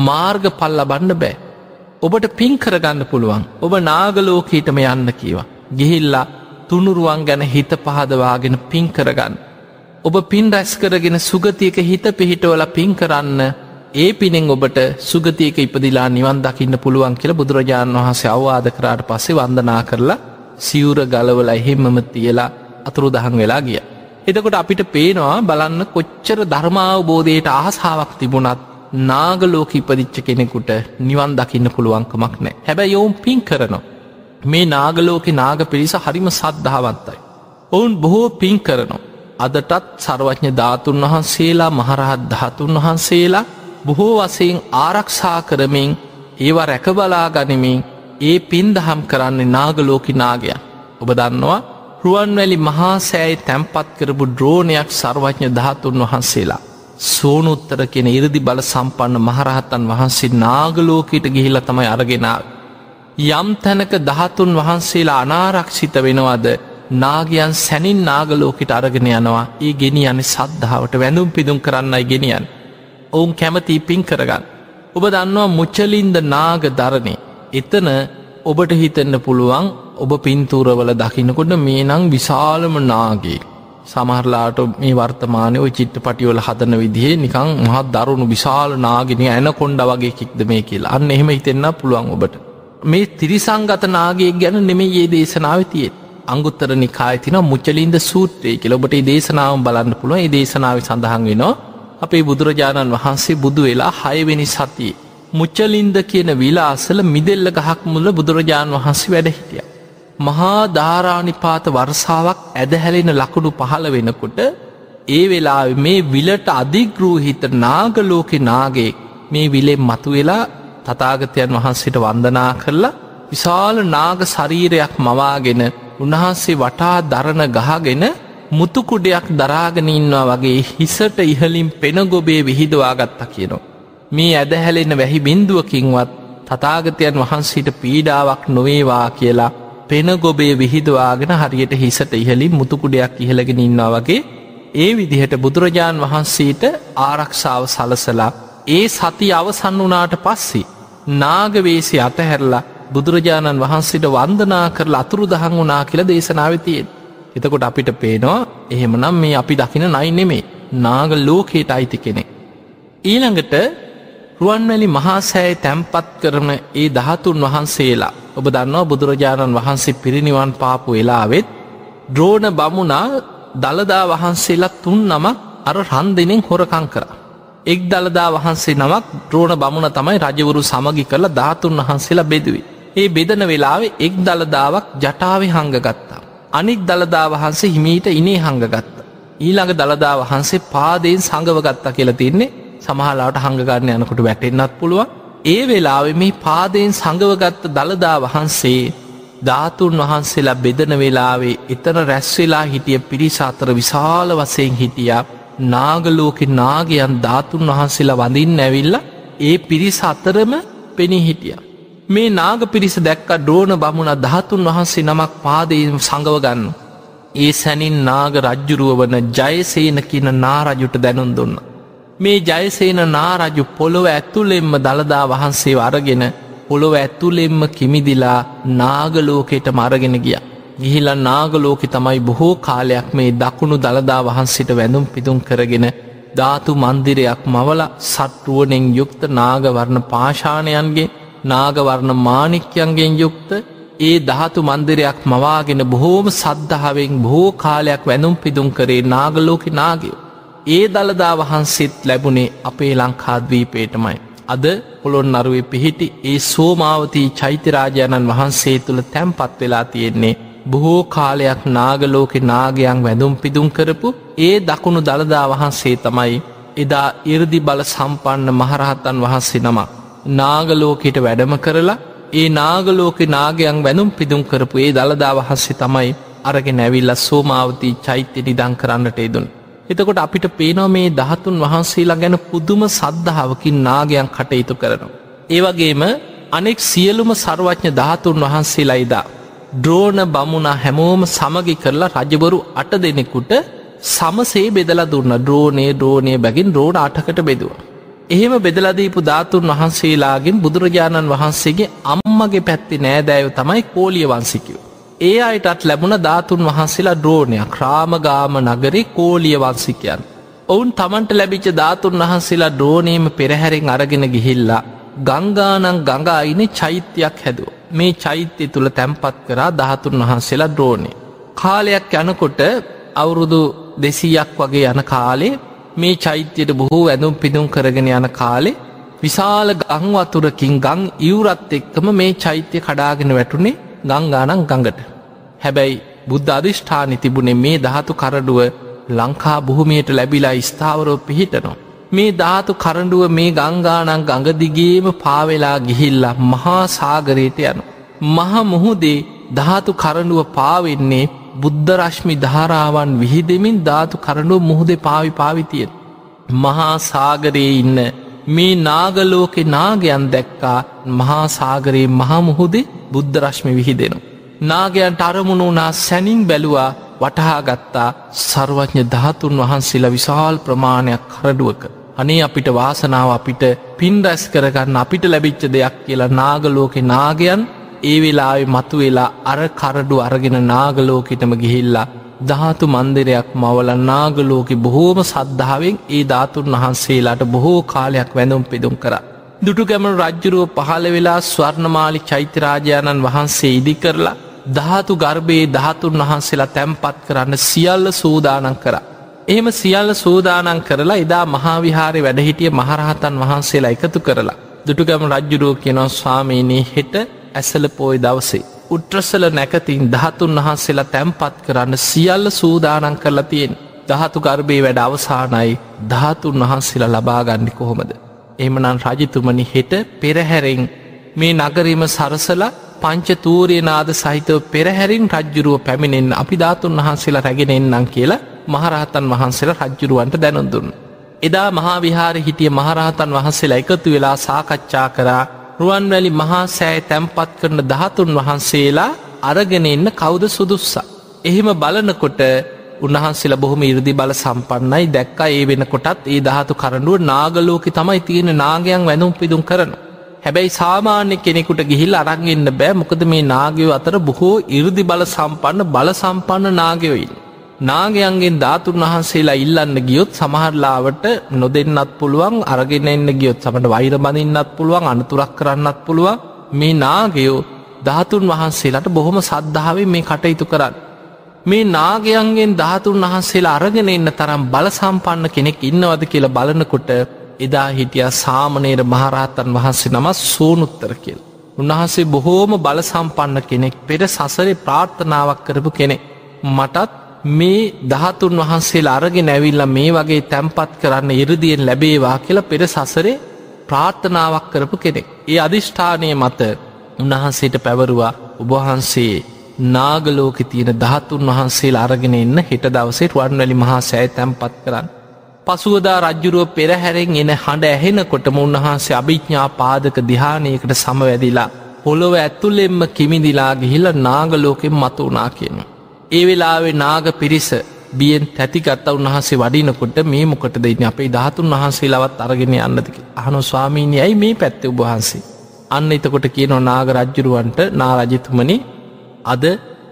මාර්ග පල්ල බණ්ඩ බෑ. ඔබට පින් කරගන්න පුළුවන් ඔබ නාගලෝකීටම යන්න කියවා. ගිහිල්ලා තුනුරුවන් ගැන හිත පහදවාගෙන පින් කරගන්න. ඔබ පින් රැස් කරගෙන සුගතියක හිත පිහිටවල පින් කරන්න ඒ පිනෙන් ඔබට සුගතියක ඉපදිලා නිවන් දකින්න පුළුවන් කියලා බුදුරජාණන් වහන්සේ අවවාද කරාට පස්සේ වන්දනා කරලා සිවුර ගලවල එහෙම්මම තියලා අතුරු දහන් වෙලා ගිය. එතකොට අපිට පේනවා බලන්න කොච්චර ධර්මාවබෝධයට ආසාාවක් තිබුණත් නාගලෝක ඉපදිච්ච කෙනෙකුට නිවන් දකින්න පුළුවන්කමක් නෑ හැබැයි ඔවුන් පින් කරනවා. මේ නාගලෝක නාග පිරිස හරිම සද්ධාවන්තයි. ඔවුන් බොහෝ පින් කරනවා. අදටත් සර්වඥ ධාතුන් වහන්සේලා මහරහත් ධාතුන් වහන්සේලා බොහෝ වසයෙන් ආරක්ෂා කරමින් ඒවා රැකබලා ගනිමින් ඒ පින් දහම් කරන්නේ නාගලෝකි නාගයන්. ඔබ දන්නවා රුවන්වැලි මහා සෑයි තැම්පත් කරපු ද්‍රෝණයක් සර්වඥ ධාතුන් වහන්සේලා. සෝනුත්තර කෙන ඉරදි බල සම්පන්න මහරහත්තන් වහන්සේ නාගලෝකයට ගිහිල්ල තමයි අරගෙනාව. යම් තැනක දහතුන් වහන්සේලා අනාරක්ෂිත වෙනවද නාගයන් සැනින් නාගලෝකට අරගෙන යනවා ඒ ගෙනි යන සද්ධාවට වැඳුම් පිදුම් කරන්නයි ගෙනියන්. ඔවුන් කැමති පින් කරගන්න. ඔබ දන්නවා මුච්චලින්ද නාග දරණය. එතන ඔබට හිතන්න පුළුවන් ඔබ පින්තූරවල දකිනකොට මේ නං විශාලම නාගේ. සමහරලාට මේ වර්තමානය ඔය චිට්ට පටියවල හදන විදිහේ නිකං මහත් දරුණු විශාල නාගෙන ඇන කොන්්ඩ වගේ කික්ද මේ කියලා අන්න එහෙම හිතෙන්න්න පුළුවන් ඔබට. මේ තිරිසංගත නාගේ ගැන නෙමේ ඒ දේශනාව තියත්. අංගුත්තර නිකායතින මුච්චලින්ද සූත්‍රය කියල ඔබට දේශනාව බලන්න පුළුව ඒ දේශනාව සඳහන් වෙනවා අපේ බුදුරජාණන් වහන්සේ බුදු වෙලා හයවෙනි සතියේ. මුච්චලින්ද කියන විලා අසල මිදෙල්ල ගහක් මුල්ල බුදුරජාණන් වහන්සේ වැඩ හිටිය. මහා ධාරානිපාත වර්සාවක් ඇදහැලෙන ලකුණු පහළ වෙනකොට ඒ වෙලා මේ විලට අධිග්‍රූහිත නාගලෝකෙ නාගේ මේ විලෙ මතු වෙලා තතාගතයන් වහන්සේට වන්දනා කරලා විශාල නාග ශරීරයක් මවාගෙන උන්වහන්සේ වටා දරණ ගහගෙන මුතුකුඩයක් දරාගෙන ඉන්නවා වගේ හිසට ඉහලින් පෙනගොබේ විහිදවාගත්තා කියනවා. මේ ඇදහැලෙන වැහි බින්දුවකින්වත් තතාගතයන් වහන්සේට පීඩාවක් නොවේවා කියලා පෙනගොබේ විහිදවාගෙන හරියට හිසට ඉහලින් මුතුකුඩයක් ඉහළගෙන ඉන්නවා වගේ ඒ විදිහට බුදුරජාණන් වහන්සේට ආරක්ෂාව සලසලා ඒ සති අවසන් වනාට පස්සේ නාගවේසි අතහැරලා බුදුරජාණන් වහන්සේට වන්දනා කරලා අතුරු දහන් වනා කියල දේශනාවතියෙන්. එතකොට අපිට පේනවා එහෙමනම් මේ අපි දකින නයි නෙමේ නාග ලෝකයට අයිති කෙනෙක්. ඊළඟට රුවන්වැලි මහාසෑයි තැම්පත් කරන ඒ දහතුන් වහන්සේලා ඔබ දන්නවා බුදුරජාණන් වහන්සේ පිරිනිවන් පාපු වෙලාවෙත් ද්‍රෝණ බමුණා දළදා වහන්සේලා තුන් නමක් අර රන් දෙනෙන් හොරකං කර. එක් දළදා වහන්සේ නමක් ද්‍රෝණ බමුණ තමයි රජවරු සමගි කරලා ධාතුන් වහන්සේලා බෙදුවේ. ඒ බෙදන වෙලාවේ එක් දළදාවක් ජටාව හංගගත්තා. අනික් දළදා වහන්සේ හිමීට ඉනේ හංගගත්ත. ඊළඟ දළදා වහන්සේ පාදයෙන් සඟවගත්තා කියලා තින්නේ සමහලාට හංගගන්න යනකොට වැටෙන්න්නත් පුළුවන් ඒ වෙලාවෙ මේ පාදයෙන් සඟවගත්ත දළදා වහන්සේ ධාතුන් වහන්සේලා බෙදන වෙලාවේ එතන රැස්වෙලා හිටිය පිරිස අතර විශාල වසයෙන් හිටියා නාගලෝකෙ නාගයන් ධාතුන් වහන්සේලා වඳින් ඇවිල්ල ඒ පිරිස අතරම පෙනී හිටියා. මේ නාග පිරිස දැක්ක ඩ්‍රෝන බමුණ ධාතුන් වහන්සේ නමක් පාදයෙන් සඟවගන්න. ඒ සැනින් නාග රජ්ජුරුව වන ජයසේන කියන නාරජුට දැනුන් දුන්න. මේ ජයසේන නාරජු පොළොව ඇත්තුලෙම්ම දළදා වහන්සේ අරගෙන පොළොව ඇත්තුලෙම්ම කිමිදිලා නාගලෝකෙට මරගෙන ගිය. ගිහිල නාගලෝකෙ තමයි බොහෝ කාලයක් මේ දකුණු දළදා වහන්සිට වැඳුම් පිදුම් කරගෙන ධාතු මන්දිරයක් මවල සට්ටුවනෙන් යුක්ත නාගවර්ණ පාශානයන්ගේ නාගවර්ණ මානික්‍යයන්ගෙන් යුක්ත ඒ ධාතු මන්දිරයක් මවාගෙන බොහෝම සද්ධාවෙන් බොහෝ කාලයක් වැනුම් පිදුම් කරේ නාගලෝක නාගයෝ. ඒ දළදා වහන්සේත් ලැබුණේ අපේ ලංකාද්වීපේටමයි. අද පොළොන් නරුවේ පිහිටි ඒ සෝමාවතී චෛත්‍යරාජාණන් වහන්සේ තුළ තැම්පත් වෙලා තියෙන්නේ බොහෝ කාලයක් නාගලෝකෙ නාගයන් වැදුම් පිදුම් කරපු ඒ දකුණු දළදා වහන්සේ තමයි එදා ඉරදි බල සම්පන්න මහරහත්තන් වහන්සේ නමක්. නාගලෝකෙට වැඩම කරලා ඒ නාගලෝකෙ නාගයන් වැනුම් පිදුම් කරපු ඒ දළදා වහන්සේ තමයි අරගෙන ඇවිල්ල සෝමාවතී චෛත්‍ය නිදං කරන්නට එදුන්. එතකොට අපිට පේනෝ මේ දහතුන් වහන්සේලා ගැන පුදුම සද්ධාවකින් නාගයන් කටයුතු කරනවා. ඒවගේම අනෙක් සියලුම සර්වඥ ධාතුන් වහන්සේලායිදා. ද්‍රෝණ බමුණ හැමෝම සමගි කරලා රජවරු අට දෙනෙකුට සමසේ බෙදල දුන්න ද්‍රෝණය ද්‍රෝණය බැගින් රෝණ අටකට බෙදුව. එහෙම බෙදලදීපු ධාතුන් වහන්සේලාගෙන් බුදුරජාණන් වහන්සේගේ අම්මගේ පැත්ති නෑදෑව තමයි කෝලිය වන්සිකව. ඒ අයටත් ලැබුණ ධාතුන් වහන්සේලා ද්‍රෝණයක් ක්‍රාමගාම නගරේ කෝලිය වන්සිකයන්. ඔවුන් තමන්ට ලැබිච්ච ධාතුන් වහන්සේලා ද්‍රෝණයම පෙරහැරෙන් අරගෙන ගිහිල්ලා ගංගානං ගඟායින චෛත්‍යයක් හැදුව. මේ චෛත්‍ය තුළ තැම්පත් කරා දහතුන් වහන්සේලා ද්‍රෝණය. කාලයක් යනකොට අවුරුදු දෙසීයක් වගේ යන කාලේ මේ චෛත්‍යයට බොහෝ ඇඳුම් පිදුම් කරගෙන යන කාලේ විශාල ගංවතුරකින් ගං ඉවුරත් එක්කම මේ චෛත්‍ය කඩාගෙන වැටුනේ ගංගානං ගඟට. හැබැයි බුද්ධ අධිෂ්ඨානි තිබුණේ මේ ධාතු කරඩුව ලංකා බොහොමයට ලැබිලා ස්ථාවරෝ පිහිටනවා. මේ ධාතු කරඩුව මේ ගංගානං ගඟදිගේම පාවෙලා ගිහිල්ලා මහා සාගරයට යනු. මහ මුහුදේ ධාතු කරඩුව පාවෙන්නේ බුද්ධරශ්මි ධාරාවන් විහිදෙමින් ධාතු කරඩුව මුහුදේ පාවි පාවිතියෙන්. මහා සාගරයේ ඉන්න මේ නාගලෝකෙ නාගයන් දැක්කා මහා සාගරයේ මහමුහුදේ බුද්ධරශ්මි විහිදෙනු. නාගයන්ට අරමුණ වනා සැනින් බැලුවා වටහා ගත්තා සර්වඥ ධාතුන් වහන්සේලා විශාල් ප්‍රමාණයක් කරඩුවක. අනේ අපිට වාසනාව අපිට පින් රැස් කරගන්න අපිට ලැබිච්ච දෙයක් කියලා නාගලෝකෙ නාගයන් ඒ වෙලාවෙ මතු වෙලා අර කරඩු අරගෙන නාගලෝකෙටම ගිහිල්ලා ධාතු මන්දිරයක් මවල නාගලෝකෙ බොහෝම සද්ධාවෙන් ඒ ධාතුන් වහන්සේලාට බොහෝ කාලයක් වැඳුම් පෙදුම් කර. දුටුගැමණු රජ්ජුරුව පහළ වෙලා ස්වර්ණමාලි චෛත්‍යරාජාණන් වහන්සේ ඉදි කරලා ධාතු ගර්භයේ ධාතුන් වහන්සේලා තැම්පත් කරන්න සියල්ල සූදානන් කර. එහෙම සියල්ල සූදානන් කරලා එදා මහාවිහාරි වැඩහිටිය මහරහතන් වහන්සේලා එකතු කරලා. දුටුගම රජ්ජුරුව කියනව ස්වාමීනී හෙට ඇසල පෝය දවසේ. උට්‍රසල නැකතින් ධාතුන් වහන්සේලා තැම්පත් කරන්න සියල්ල සූදානන් කරලා තියෙන් දහතු ගර්භය වැඩ අවසානයි ධාතුන් වහන්සේලා ලබාගන්නි කොහොමද. එමනන් රජතුමනි හෙට පෙරහැරෙන් මේ නගරීම සරසලා පංච තූරයනාද සහිතව පෙරහැරින් රජ්ජුරුව පැමිණෙන් අපි ධාතුන් වහන්සේලා රැගෙනෙන්නම් කියලා මහරහතන් වහන්සේලා රජ්ජුරුවන්ට දැනුන්දුන්. එදා මහාවිහාර හිටිය මහරහතන් වහන්සේලා එකතු වෙලා සාකච්ඡා කරා රුවන්වැලි මහා සෑ තැම්පත් කරන දහතුන් වහන්සේලා අරගෙන එන්න කවුද සුදුස්සා. එහෙම බලනකොට උන්වහන්සේල බොහොම ඉරදි බල සම්පන්නයි දැක්කා ඒ වෙන කොටත් ඒ දහතු කරඩුව නාගලෝකෙ තමයි තියෙන නාගයන් වැනුම් පිදුම් කරන. හැබැයි සාමාන්‍ය කෙනෙකුට ගිහිල් අරංගන්න බෑ මොකද මේ නාගයෝ අතර බොහෝ ඉරදි බල සම්පන්න බල සම්පන්න නාගයොයින්. නාගයන්ගෙන් ධාතුන් වහන්සේලා ඉල්ලන්න ගියොත් සමහරලාවට නොදෙන්නත් පුළුවන් අරගෙන එන්න ගියොත් සමට වෛර බඳන්නත් පුළුවන් අනතුරක් කරන්නත් පුළුවන් මේ නාගයෝ ධාතුන් වහන්සේලාට බොහොම සද්ධාවේ මේ කටයුතු කරන්න. මේ නාගයන්ගෙන් ධාතුන් වහන්සේලා අරගෙන එන්න තරම් බල සම්පන්න කෙනෙක් ඉන්නවද කියලා බලනකොට එදා හිටිය සාමනේර මහරහතන් වහන්සේ නම සෝනුත්තර කියල්. උන්වහන්සේ බොහෝම බල සම්පන්න කෙනෙක් පෙර සසරේ ප්‍රාර්ථනාවක් කරපු කෙනෙක් මටත් මේ දහතුන් වහන්සේ අරගෙන ඇවිල්ල මේ වගේ තැම්පත් කරන්න ඉරදියෙන් ලැබේවා කියලා පෙර සසරේ ප්‍රාර්ථනාවක් කරපු කෙනෙක්. ඒ අධිෂ්ඨානය මත උන්වහන්සේට පැවරුවා ඔබහන්සේ නාගලෝක තියෙන දහතුන් වහන්සේ අරගෙන එන්න හෙට දවසේ රුවන්වැලි මහා සෑ තැම්පත් කරන්න. පසුවදා රජ්ජුරුව පෙරහැරෙන් එන හඬ ඇහෙනකොටම උන්වහන්සේ අභිඥා පාදක දිහානයකට සමවැදිලා පොළොව ඇත්තුලෙෙම්ම කිමිදිලා ගිහිල්ල නාගලෝකෙන් මතු වනා කියනවා. ඒ වෙලාවේ නාග පිරිස බියෙන් තැතිගත්ත උන්වහන්සේ වඩිනකොට මේ මොකට දෙන්න අපේ ධාතුන් වහන්සේ ලවත් අරගෙන යන්නදක අහනු ස්වාමීණය ඇයි මේ පැත්ත උබහන්සේ. අන්න එතකොට කියනව නාග රජ්ජුරුවන්ට නාරජතුමනි අද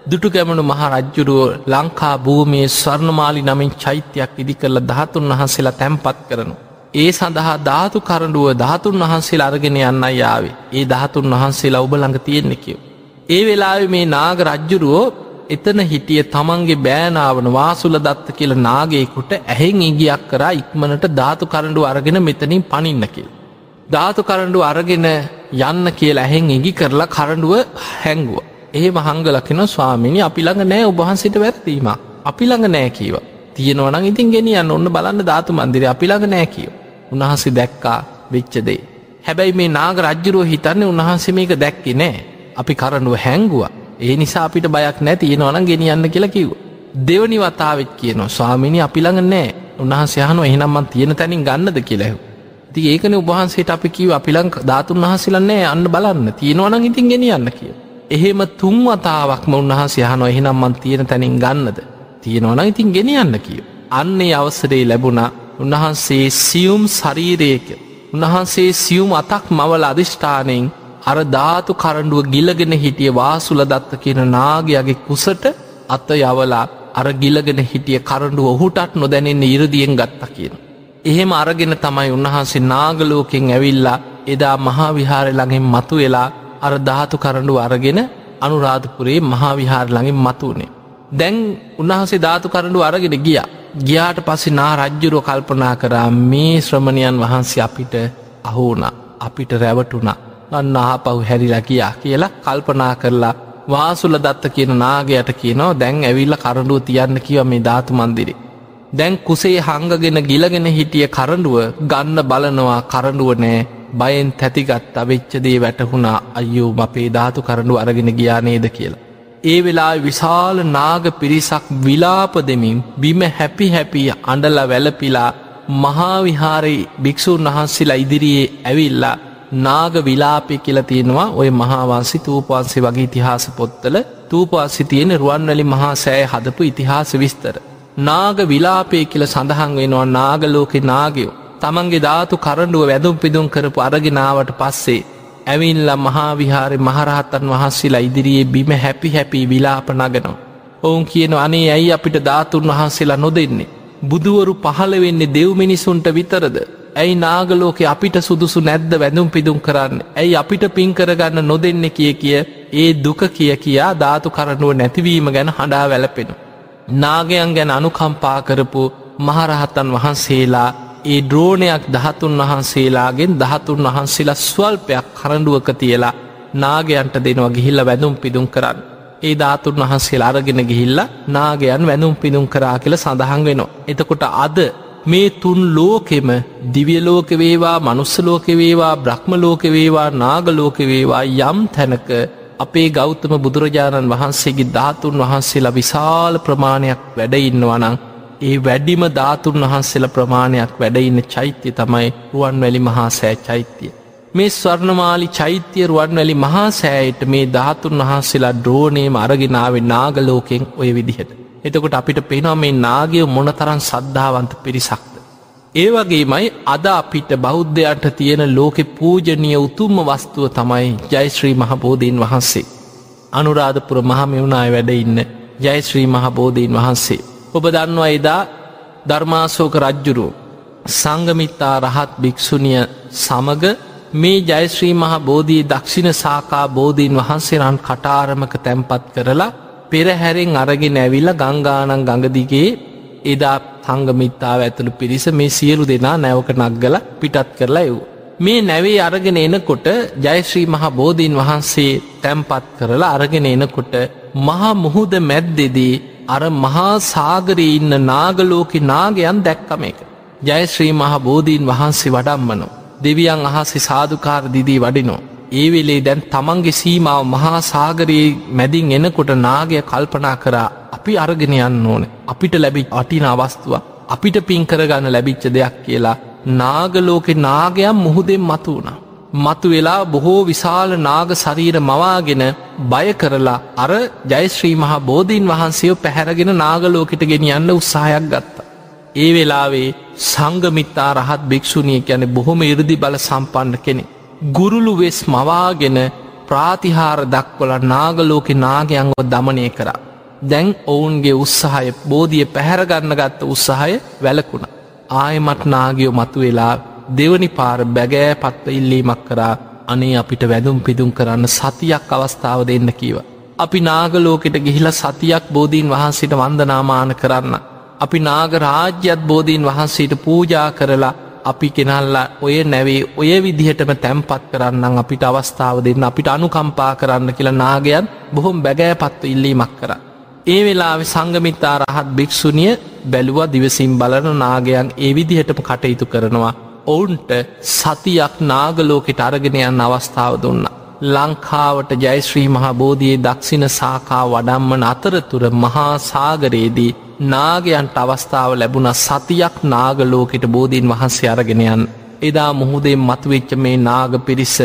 දුටු ගැමණු මහ රජ්ජුරුව ලංකා භූමියයේ ස්වර්ණමාලි නමින් චෛත්‍යයක් ඉදි කරල ධාතුන් වහන්සේලා තැම්පත් කරනු. ඒ සඳහා ධාතු කරඩුව ධාතුන් වහන්සේ අරගෙන යන්න යාවේ ඒ ධාතුන් වහන්සේලා ඔබ ළඟ තියෙන්නේ කියව. ඒ වෙලාව මේ නාග රජ්ජුරුවෝ එතන හිටිය තමන්ගේ බෑනාවන වාසුල දත්ත කියල නාගේකුට ඇහෙන් ඉගියක් කරා ඉක්මනට ධාතු කරඩු අරගෙන මෙතනින් පනින්න කියල්. ධාතු කරඩු අරගෙන යන්න කියල ඇහෙන් ඉගි කරලා කරඩුව හැංගුව. ඒ මහංගලකින ස්වාමිනි අපි ළඟ නෑ ඔබහන්සිට වැරදීම අපි ළඟ නෑ කීව තියෙනවන ඉතින් ගෙනියන්න. ඔන්න බලන්න ධාතු මන්දිර අපි ළඟ නෑ කියව උන්හන්සේ දැක්කා වෙච්චදේ හැබැයි මේ නාග රජ්ජුරුව හිතන්නේ උන්හන්සේ මේක දැක්කි නෑ. අපි කරනුව හැංගුව. ඒ නිසා අපිට බයක් නැති තියෙනවන ගෙනියන්න කියලා කිව් දෙවනි වතාවත් කියනවා ස්වාමිනි අපි ළඟ නෑ. උන්හන්සයහනු එහෙනම්මන් තියෙන තැනින් ගන්නද? කියලැහු ති ඒකන උබහන්සේට අපි කිව අපිලං ධාතුන් වහසිලන්නේ අන්න බලන්න. තියෙනවන ඉතින් ගෙනියන්න කිය එහෙම තුන්වතාවක්ම උන්වහන්සේ යහන එහෙනම් මන් තියෙන තැනින් ගන්නද? තියෙනවන ඉතින් ගෙනියන්න කිය. අන්නේ අවසරේ ලැබුණා උන්වහන්සේ සියුම් ශරීරයක. උන්වහන්සේ සියුම් අතක් මවල අධිෂ්ඨානයෙන් අර ධාතු කරඩුව ගිලගෙන හිටිය වාසුල දත්ත කියන නාගයාගේ කුසට අත යවලා අර ගිලගෙන හිටිය කරඩුව ඔහුටත් නොදැනෙන්න ඉරදියෙන් ගත්ත කියන. එහෙම අරගෙන තමයි උන්වහන්සේ නාගලෝකෙන් ඇවිල්ලා එදා මහා විහාර ළඟින් මතු වෙලා අර ධාතු කරඩු අරගෙන අනුරාධපුරේ මහාවිහාර ළඟින් මතුවනේ. දැන් උන්වහසේ ධාතු කරඩු අරගෙන ගිය. ගියාට පස්සෙ නා රජ්ජුරුව කල්පනා කරා මේ ශ්‍රමණයන් වහන්සේ අපිට අහෝන අපිට රැවටුනා අන්න ආපහු හැරිලා කියා කියලා කල්පනා කරලා වාසුල දත්ත කියන නාගයට කියනෝ දැන් ඇවිල්ල කරඩුව තියන්න කිව මේ ධාතු මන්දිරි. දැන් කුසේ හංගගෙන ගිලගෙන හිටිය කරඩුව ගන්න බලනවා කරඩුව නෑ බයෙන් තැතිගත් අවෙච්චදේ වැටහුණා අයෝ අපේ ධාතු කරඩු අරගෙන ගියානේද කියලා. ඒ වෙලා විශාල නාග පිරිසක් විලාප දෙමින් බිම හැපි හැපිය අඩල වැලපිලා මහාවිහාරයි භික්‍ෂූන් වහන්සේලා ඉදිරියේ ඇවිල්ලා නාග විලාපය කියල තියෙනවා ඔය මහාවාන්සි තූපවන්සේ වගේ ඉතිහාස පොත්තල තූපවාසි තියෙන රුවන්වැලි මහා සෑ හදපු ඉතිහාස විස්තර. නාග විලාපය කියල සඳහන් වෙනවා නාගලෝකෙ නාගයෝ තමන්ගේ ධාතු කරඩුව වැදුම් පිදුම් කරපු අරගෙනාවට පස්සේ ඇවිල්ල මහාවිහාරි මහරහත්තන් වහන්සේලා ඉදිරියේ බිම හැපි හැපි විලාප නගනවා. ඔවුන් කියන අනේ ඇයි අපිට ධාතුන් වහන්සේලා නොදෙන්නේ. බුදුවරු පහළ වෙන්නේ දෙව් මිනිසුන්ට විතරද. ඇයි නාගලෝකෙ අපිට සුදුසු නැද්ද වැඳුම් පිදුම් කරන්න. ඇයි අපිට පින් කරගන්න නොදෙන්න කිය කිය ඒ දුක කිය කියා ධාතු කරනුව නැතිවීම ගැන හඬා වැලපෙනු. නාගයන් ගැන අනුකම්පා කරපු මහරහත්තන් වහන්සේලා ඒ ද්‍රෝණයක් දහතුන් වහන්සේලාගෙන් දහතුන් වහන්සේලා ස්වල්පයක් කරඩුවක තියලා නාගයන්ට දෙනවා ගිහිල්ල වැඳුම් පිදුම් කරන්න. ඒ ධාතුන් වහන්සේ අරගෙන ගිහිල්ල නාගයන් වැඳුම් පිදුම් කරා කියල සඳහන් වෙනවා. එතකොට අද මේ තුන් ලෝකෙම දිවියලෝක වේවා මනුස්සලෝක වේවා බ්‍රහ්ම ලෝක වේවා නාගලෝක වේවා යම් තැනක අපේ ගෞතම බුදුරජාණන් වහන්සේගේ ධාතුන් වහන්සේලා විශාල ප්‍රමාණයක් වැඩඉන්නවනං ඒ වැඩිම ධාතුන් වහන්සේල ප්‍රමාණයක් වැඩඉන්න චෛත්‍යය තමයි රුවන්වැලි මහා සෑ චෛත්‍යය. මේ ස්වර්ණමාලි චෛත්‍යය රුවන්වැලි මහා සෑයට මේ ධාතුන් වහන්සේලා ද්‍රෝණයම අරගෙනාවේ නාගලෝකෙන් ඔය විදිහට. එතකොට අපිට පෙනවා මේ නාගය මොනතරන් සද්ධාවන්ත පිරිසක්ද. ඒවගේමයි අද අපිට බෞද්ධයන්ට තියෙන ලෝකෙ පූජනය උතුම්ම වස්තුව තමයි ජයිශ්‍රී මහබෝධීන් වහන්සේ. අනුරාධපුර මහමෙවුණාය වැඩ ඉන්න ජයශ්‍රී මහබෝධීන් වහන්සේ. ඔබ දන්නවා එදා ධර්මාසෝක රජ්ජුරු සංගමිත්තා රහත් භික්‍ෂුණිය සමග මේ ජයශ්‍රී මහ බෝධී දක්ෂිණ සාකා බෝධීන් වහන්සේරන් කටාරමක තැන්පත් කරලා පෙරහැරෙන් අරගෙන ඇවිල්ල ගංගානන් ගඟදිගේ එදා තංගමිත්තාව ඇතුළු පිරිස මේ සියලු දෙනා නැවක නක්ගල පිටත් කරලා එව්. මේ නැවේ අරගෙන එනකොට ජයශ්‍රී මහ බෝධීන් වහන්සේ තැන්පත් කරලා අරගෙන එනකොට මහා මුහුද මැද්දෙදී අර මහා සාගරී ඉන්න නාගලෝකෙ නාගයන් දැක්කම එක. ජයශ්‍රී මහ බෝධීන් වහන්සේ වඩම්මනෝ. දෙවියන් අහසේ සාධකාර දිදී වඩිනෝ. ඒ වෙලේ දැන් තමන්ගේ සීමාව මහා සාගරයේ මැදින් එනකොට නාගය කල්පනා කරා අපි අරගෙන යන්න ඕන අපිට ලැබි අටින අවස්තුව අපිට පින් කරගන්න ලැබිච්ච දෙයක් කියලා නාගලෝකෙ නාගයම් මුහුදෙන් මතු වුණා. මතු වෙලා බොහෝ විශාල නාග ශරීර මවාගෙන බය කරලා අර ජයශ්‍රී මහා බෝධීන් වහන්සේෝ පැහැරගෙන නාගලෝකට ගෙනියන්න උත්සාහයක් ගත්තා. ඒ වෙලාවේ සංගමිත්තා රහත් භික්‍ෂුණිය ගැන බොහොම ඉරදි බල සම්පන්න කෙනෙ. ගුරුළු වෙස් මවාගෙන ප්‍රාතිහාර දක්වල නාගලෝක නාගයන්ව දමනය කරා. දැන් ඔවුන්ගේ උත්සාහය බෝධිය පැහැරගන්න ගත්ත උත්සාහය වැලකුණ. ආයමත් නාගයෝ මතු වෙලා දෙවනි පාර බැගෑ පත්ව ඉල්ලීමක් කරා අනේ අපිට වැදුම් පිදුම් කරන්න සතියක් අවස්ථාව දෙන්න කීව. අපි නාගලෝකෙට ගිහිලා සතියක් බෝධීන් වහන්සේට වන්දනාමාන කරන්න. අපි නාග රාජ්‍යත් බෝධීන් වහන්සේට පූජා කරලා අපි කෙනල්ලා ඔය නැවේ ඔය විදිහටම තැම්පත් කරන්නම් අපිට අවස්ථාව දෙන්න අපිට අනුකම්පා කරන්න කියලා නාගයන් බොහොම බැගෑපත්ව ඉල්ලීමක් කර. ඒ වෙලාවෙ සංගමිතා රහත් භික්‍ෂුණිය බැලුව දිවසිම් බලන නාගයන් ඒ විදිහටම කටයුතු කරනවා. ඔවුන්ට සතියක් නාගලෝකෙට අරගෙනයන් අවස්ථාව දුන්න. ලංකාවට ජයශ්‍රී මහා බෝධයේ දක්ෂිණ සාකා වඩම්මන අතරතුර මහා සාගරයේදී නාගයන්ට අවස්ථාව ලැබුණ සතියක් නාගලෝකෙට බෝධීන් වහන්සේ අරගෙනයන් එදා මුහුදේ මතුවෙච්ච මේ නාග පිරිස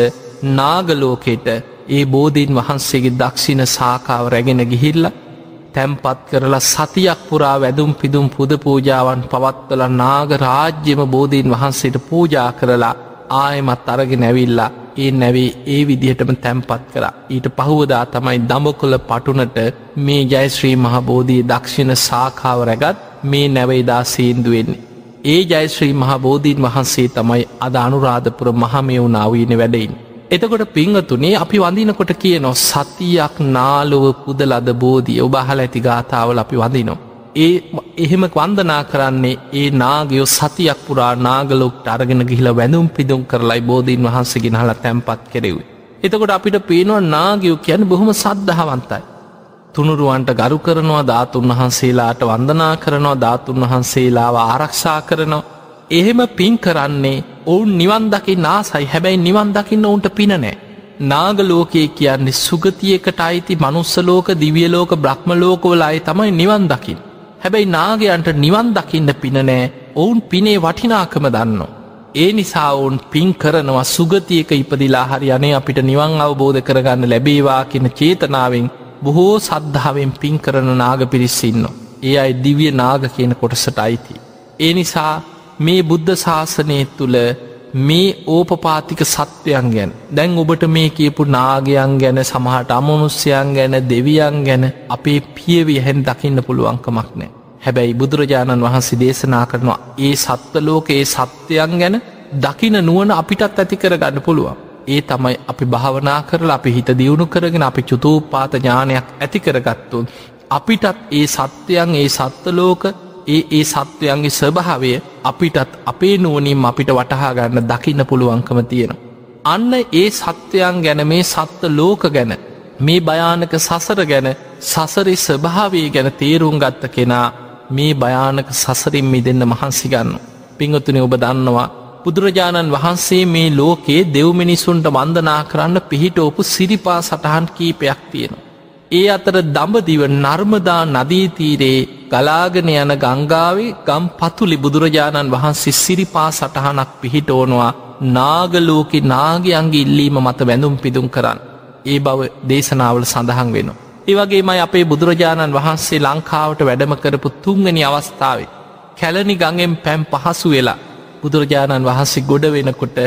නාගලෝකෙට ඒ බෝධීන් වහන්සේගේ දක්ෂිණ සාකාව රැගෙන ගිහිල්ල තැම්පත් කරලා සතියක් පුරා වැදුම් පිදුම් පුද පූජාවන් පවත්වල නාග රාජ්‍යම බෝධීන් වහන්සේට පූජා කරලා ආයමත් අරගෙන ඇවිල්ලා ඒ නැවේ ඒ විදිහටම තැම්පත් කර ඊට පහුවදා තමයි දමකොළ පටුනට මේ ජයශ්‍රී මහබෝධී දක්ෂිණ සාකාව රැගත් මේ නැවයිදා සීන්දුවෙන්නේ. ඒ ජයශ්‍රී මහබෝධීන් වහන්සේ තමයි අද අනුරාධපුර මහමයවුනාවීන වැඩයින්. එතකොට පිංහතුනේ අපි වඳිනකොට කියනො සතියක් නාලොව පුදලද බෝධිය ඔබහල ඇති ගාථාවල අපි වඳිනවා. ඒ එහෙම වන්දනා කරන්නේ ඒ නාගයෝ සතියක් පුරා නාගලොක්ට අරගෙන ගිහිල වැඳුම් පිදුම් කරලයි බෝධීන් වහන්සේගෙන හලා තැන්පත් කෙරෙවයි. එතකොට අපිට පේනවා නාගයෝ කියන බොහොම සද්ධහවන්තයි. තුනුරුවන්ට ගරු කරනවා ධාතුන් වහන්සේලාට වන්දනා කරනවා ධාතුන් වහන්සේලාව ආරක්ෂා කරනවා. එහෙම පින් කරන්නේ ඔවුන් නිවන්දකි නාසයි හැබැයි නිවන්දකින්න ඔවුන්ට පිනනෑ. නාගලෝකයේ කියන්නේ සුගතියකට අයිති මනුස්සලෝක දිවියලෝක බ්‍රහ්මලෝකවල අයි තමයි නිවන්දකින්. හැබැයි නාගයන්ට නිවන් දකින්න පිනනෑ ඔවුන් පිනේ වටිනාකම දන්න. ඒ නිසා ඔවුන් පින් කරනවා සුගතියක ඉපදිලා හරි අනේ අපිට නිවන් අවබෝධ කරගන්න ලැබේවා කියන චේතනාවෙන් බොහෝ සද්ධාවෙන් පින් කරන නාග පිරිස්සින්න. ඒ අයි දිවිය නාග කියන කොටසට අයිති. ඒ නිසා මේ බුද්ධ ශාසනය තුළ මේ ඕපපාතික සත්වයන් ගැන දැන් ඔබට මේ කියපු නාගයන් ගැන සමහට අමනුස්්‍යයන් ගැන දෙවියන් ගැන අපේ පියවිය හැන් දකින්න පුළුවන්කමක් නෑ. හැබැයි බුදුරජාණන් වහන්සේ දේශනා කරනවා ඒ සත්වලෝක ඒ සත්‍යයන් ගැන දකින නුවන අපිටත් ඇති කරගන්න පුළුවන්. ඒ තමයි අපි භාවනා කරලා අපි හිත දියුණු කරගෙන අපි චුතූපාත ඥානයක් ඇති කරගත්තුන්. අපිටත් ඒ සත්‍යයන් ඒ සත්වලෝක ඒ ඒ සත්වයන්ගේ ස්වභාවය අපිටත් අපේ නුවනින් අපිට වටහා ගන්න දකින්න පුළුවන්කම තියෙන. අන්න ඒ සත්වයන් ගැන මේ සත්ව ලෝක ගැන මේ භයානක සසර ගැන සසරි ස්වභාවේ ගැන තේරුම් ගත්ත කෙනා මේ භයානක සසරින් මි දෙන්න මහන්සිගන්න. පිංගතුන ඔබ දන්නවා බුදුරජාණන් වහන්සේ මේ ලෝකයේ දෙව්මිනිසුන්ට වන්දනා කරන්න පිහිටෝපු සිරිපා සටහන් කීපයක් තියෙනවා. ඒ අතර දඹදිව නර්මදා නදීතීරේ ගලාගෙන යන ගංගාවේ ගම් පතුලි බුදුරජාණන් වහන්සේ සිරිපා සටහනක් පිහිටෝනවා නාගලෝකෙ නාගයන්ගේ ඉල්ලීම මත වැඳුම් පිදුම් කරන්න. ඒ බව දේශනාවල සඳහන් වෙන. ඒවගේ මයි අපේ බුදුරජාණන් වහන්සේ ලංකාවට වැඩම කරපු තුංගනි අවස්ථාවේ. කැලනි ගඟෙන් පැම් පහසු වෙලා බුදුරජාණන් වහන්සේ ගොඩ වෙනකොට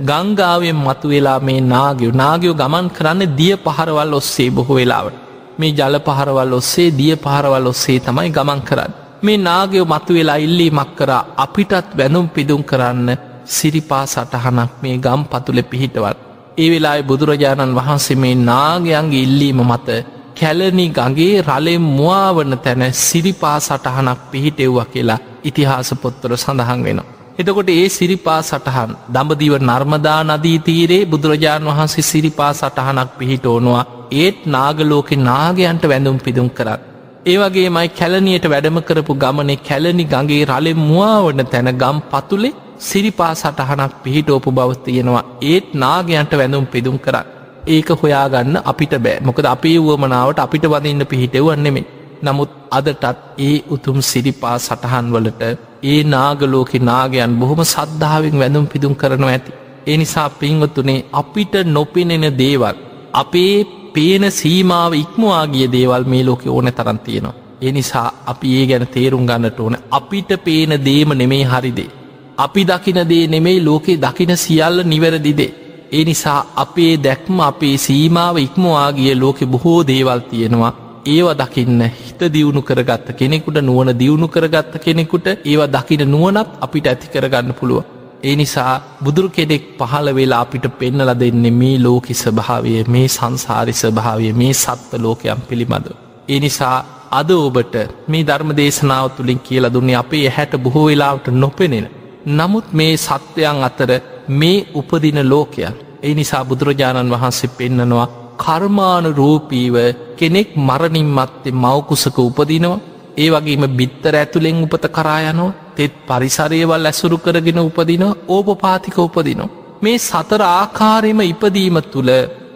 ගංගාවෙන් මතු වෙලා මේ නාගයෝ නාගයෝ ගමන් කරන්න දිය පහරවල් ඔස්සේ බොහෝ වෙලාවට. මේ ජල පහරවල් ඔස්සේ දිය පහරවල් ඔස්සේ තමයි ගමන් කරන්න. මේ නාගයෝ මතු වෙලා ඉල්ලීමක් කරා අපිටත් වැනුම් පිදුම් කරන්න සිරිපා සටහනක් මේ ගම් පතුල පිහිටවත්. ඒ වෙලායි බුදුරජාණන් වහන්සේ මේ නාගයන්ගේ ඉල්ලීම මත කැලනි ගගේ රලෙම් මුවාවන තැන සිරිපා සටහනක් පිහිටෙව්ව කියලා ඉතිහාස පොත්තර සඳහන් වෙනවා. එතකොට ඒ සිරිපා සටහන් දඹදිව නර්මදා නදී තීරේ බුදුරජාණන් වහන්සේ සිරිපා සටහනක් පිහිටෝනවා ඒත් නාගලෝකෙ නාගයන්ට වැඳුම් පිදුම් කරත්. ඒවගේ මයි කැලනියට වැඩම කරපු ගමනේ කැලනි ගගේ රලෙ මුවාවන තැන ගම් පතුලේ සිරිපා සටහනක් පිහිටෝපු බවතියෙනවා ඒත් නාගයන්ට වැඳුම් පිදුම් කරත්. ඒක හොයාගන්න අපිට බෑ මොකද අපේ වුවමනාවට අපිට වදින්න පිහිටවන්නෙමේ. නමුත් අදටත් ඒ උතුම් සිරිපා සටහන් වලට ඒ නාගලෝකෙ නාගයන් බොහොම සද්ධාවෙන් වැඳුම් පිදුම් කරනවා ඇති. එනිසා පිංවතුනේ අපිට නොපෙනෙන දේවල්. අපේ පේන සීමාව ඉක්මවාගිය දේවල් මේ ලෝකෙ ඕන තරන් තියෙනවා. එනිසා අපි ඒ ගැන තේරුම් ගන්නට ඕන අපිට පේන දේම නෙමේ හරිදේ. අපි දකින දේ නෙමෙයි ලෝකේ දකින සියල්ල නිවැරදිදේ. ඒ නිසා අපේ දැක්ම අපේ සීමාව ඉක්මවාගිය ලෝකෙ බොහෝ දේවල් තියෙනවා ඒව දකින්න හිත දියුණු කරගත්ත කෙනෙකුට නුවන දියුණු කරගත්ත කෙනෙකුට ඒව දකින නුවනත් අපිට ඇති කරගන්න පුළුව. ඒ නිසා බුදුරු කෙනෙක් පහළ වෙලා අපිට පෙන්නල දෙන්නේ මේ ලෝකි ස්භාවය මේ සංසාරි ස්භාවය මේ සත්ව ලෝකයම් පිළිබඳ. ඒ නිසා අද ඔබට මේ ධර්ම දේශනාව තුළින් කියලා දුන්නේ අපේ හැට බොහෝ වෙලාවට නොපෙනෙන. නමුත් මේ සත්වයන් අතර මේ උපදින ලෝකයන්. ඒ නිසා බුදුරජාණන් වහන්සේ පෙන්නනවා කර්මාන රූපීව කෙනෙක් මරණින් මත්තේ මවකුසක උපදිනවා ඒ වගේම බිත්තර ඇතුළෙන් උපත කරායනෝ තෙත් පරිසරයවල් ඇසුරු කරගෙන උපදින ඕපපාතික උපදිනවා. මේ සතර ආකාරයම ඉපදීම තුළ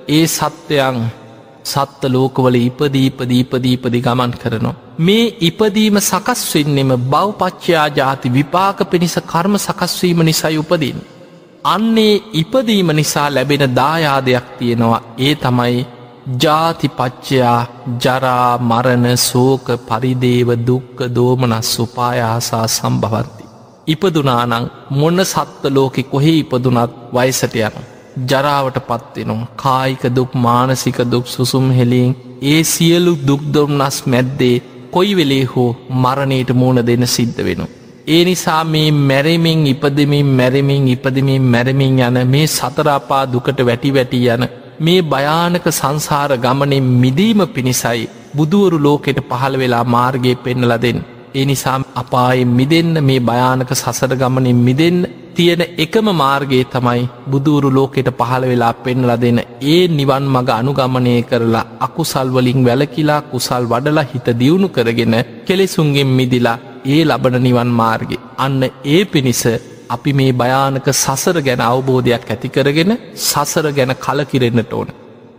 ඒ සත්වයන් සත්ත ලෝකවල ඉපදීපදීපදීපදි ගමන් කරනවා. මේ ඉපදීම සකස් වෙන්නෙම බව්පච්චයා ජාති විපාක පිණිස කර්ම සකස්වීම නිසයි උපදින්. අන්නේ ඉපදීම නිසා ලැබෙන දායාදයක් තියෙනවා ඒ තමයි ජාතිපච්චයා ජරා මරණ සෝක පරිදේව දුක්ක දෝමනස් සුපායාසා සම්භවන්ති. ඉපදුනානං මොන්න සත්ව ලෝකෙ කොහේ ඉපදුනත් වයිසට යන. ජරාවට පත්වෙනවා කායික දුක් මානසික දුක් සුසුම් හෙලින් ඒ සියලු දුක්දොම්නස් මැද්දේ කොයි වෙලේ හෝ මරණයට මූුණ දෙන සිද්ධ වෙන. ඒ නිසා මේ මැරමින් ඉපදමින් මැරමින් ඉපදමින් මැරමින් යන මේ සතරාපා දුකට වැටි වැටි යන මේ භයානක සංසාර ගමනෙන් මිදීම පිණිසයි බුදුවරු ලෝකෙට පහළ වෙලා මාර්ගය පෙන්නල දෙෙන්. ඒ නිසා අපායෙන් මිදන්න මේ භයානක සසර ගමනින් මිදන්න තියෙන එකම මාර්ගයේ තමයි බුදුරු ලෝකෙට පහළ වෙලා පෙන්ල දෙන ඒ නිවන් මඟ අනුගමනය කරලා අකුසල්වලින් වැලකිලා කුසල් වඩලා හිත දියුණු කරගෙන කෙලෙසුන්ගෙන් මිදිලා ඒ ලබන නිවන් මාර්ගය අන්න ඒ පිණිස අපි මේ භයානක සසර ගැන අවබෝධයක් ඇතිකරගෙන සසර ගැන කලකිරෙන්න්නට ඕන.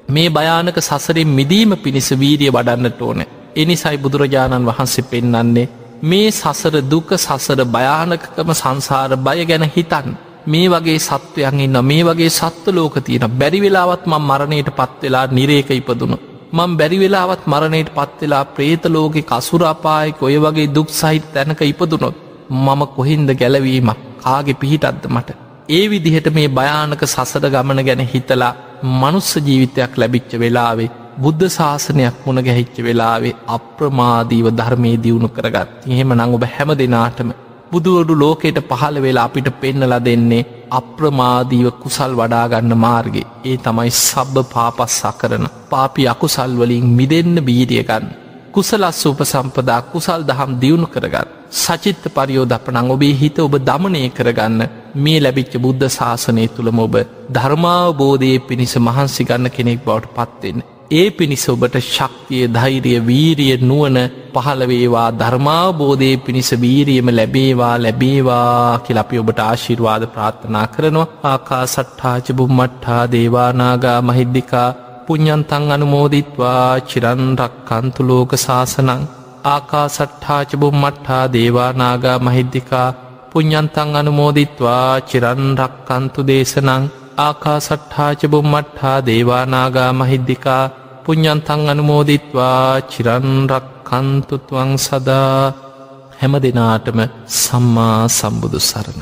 මේ භයානක සසරින් මිදීම පිණිස වීරිය වඩන්නට ඕන. එනිසයි බුදුරජාණන් වහන්සේ පෙන්නන්නේ මේ සසර දුක සසර භයානකකම සංසාර බය ගැන හිතන්. මේ වගේ සත්වයන් ඉන්න මේ වගේ සත්ව ලෝක තියෙන බැරිවෙලාවත් මං මරණයට පත්වෙලා නිරේක ඉපදුණු. මං බැරිවෙලාවත් මරණයට පත්වෙලා ප්‍රේතලෝකෙ කසුරාපායක ඔය වගේ දුක් සහිත් තැනක ඉපදුනොත් මම කොහින්ද ගැලවීමක් කාගේ පිහිටත්ද මට. ඒ විදිහට මේ භයානක සසර ගමන ගැන හිතලා මනුස්ස ජීවිතයක් ලැබිච්ච වෙලාවේ බුද්ධ ශාසනයක් මුණ ගැහිච්ච වෙලාවේ අප්‍රමාදීව ධර්මය දියුණු කරගත් එහෙම නං ඔබ හැම දෙනාටම බුදුවඩු ලෝකෙට පහළ වෙලා අපිට පෙන්නල දෙන්නේ අප්‍රමාදීව කුසල් වඩාගන්න මාර්ගය. ඒ තමයි සබ්බ පාපස්සා කරන පාපි අකුසල්වලින් මිදන්න බීරියගන්න කුසලස් උපසම්පදා කුසල් දහම් දියුණු කරගත් සචිත්ත පරියෝධපනං ඔබේ හිත ඔබ දමනය කරගන්න. මේ ලැබිච්ච බුද්ධ ශාසනය තුළම ඔබ ධර්මාවබෝධය පිණිස මහන්සි ගන්න කෙනෙක් බවට පත්වෙන්න. ඒ පිණිස ඔබට ශක්තිය ධෛරිය වීරිය නුවන පහළවේවා ධර්මාවබෝධය පිණිස වීරියම ලැබේවා ලැබේවා කියලපි ඔබට ආශිර්වාද ප්‍රාර්ථනා කරනවා. ආකා සට්ඨාචබුම් මට්හා දේවානාගා මහිද්දිකා පුඤ්ඥන්තන් අනුමෝදිත්වා. චිරන්රක් කන්තුලෝක ශාසනං. ආකා සට්ඨාචබුම් මට්හා දේවානාගා මහිද්දිකා පුඤ්ඥන්තන් අනුමෝදිත්වා චිරන්රක් කන්තු දේශනං ආකා සට්ඨාචබුම් මට්හා දේවානාගා මහිද්දිකා පුඤ්ඥන්තන් අනුමෝදිත්වා චිරන්රක් කන්තුතුවං සදා හැම දෙනාටම සම්මා සම්බුදු සරණ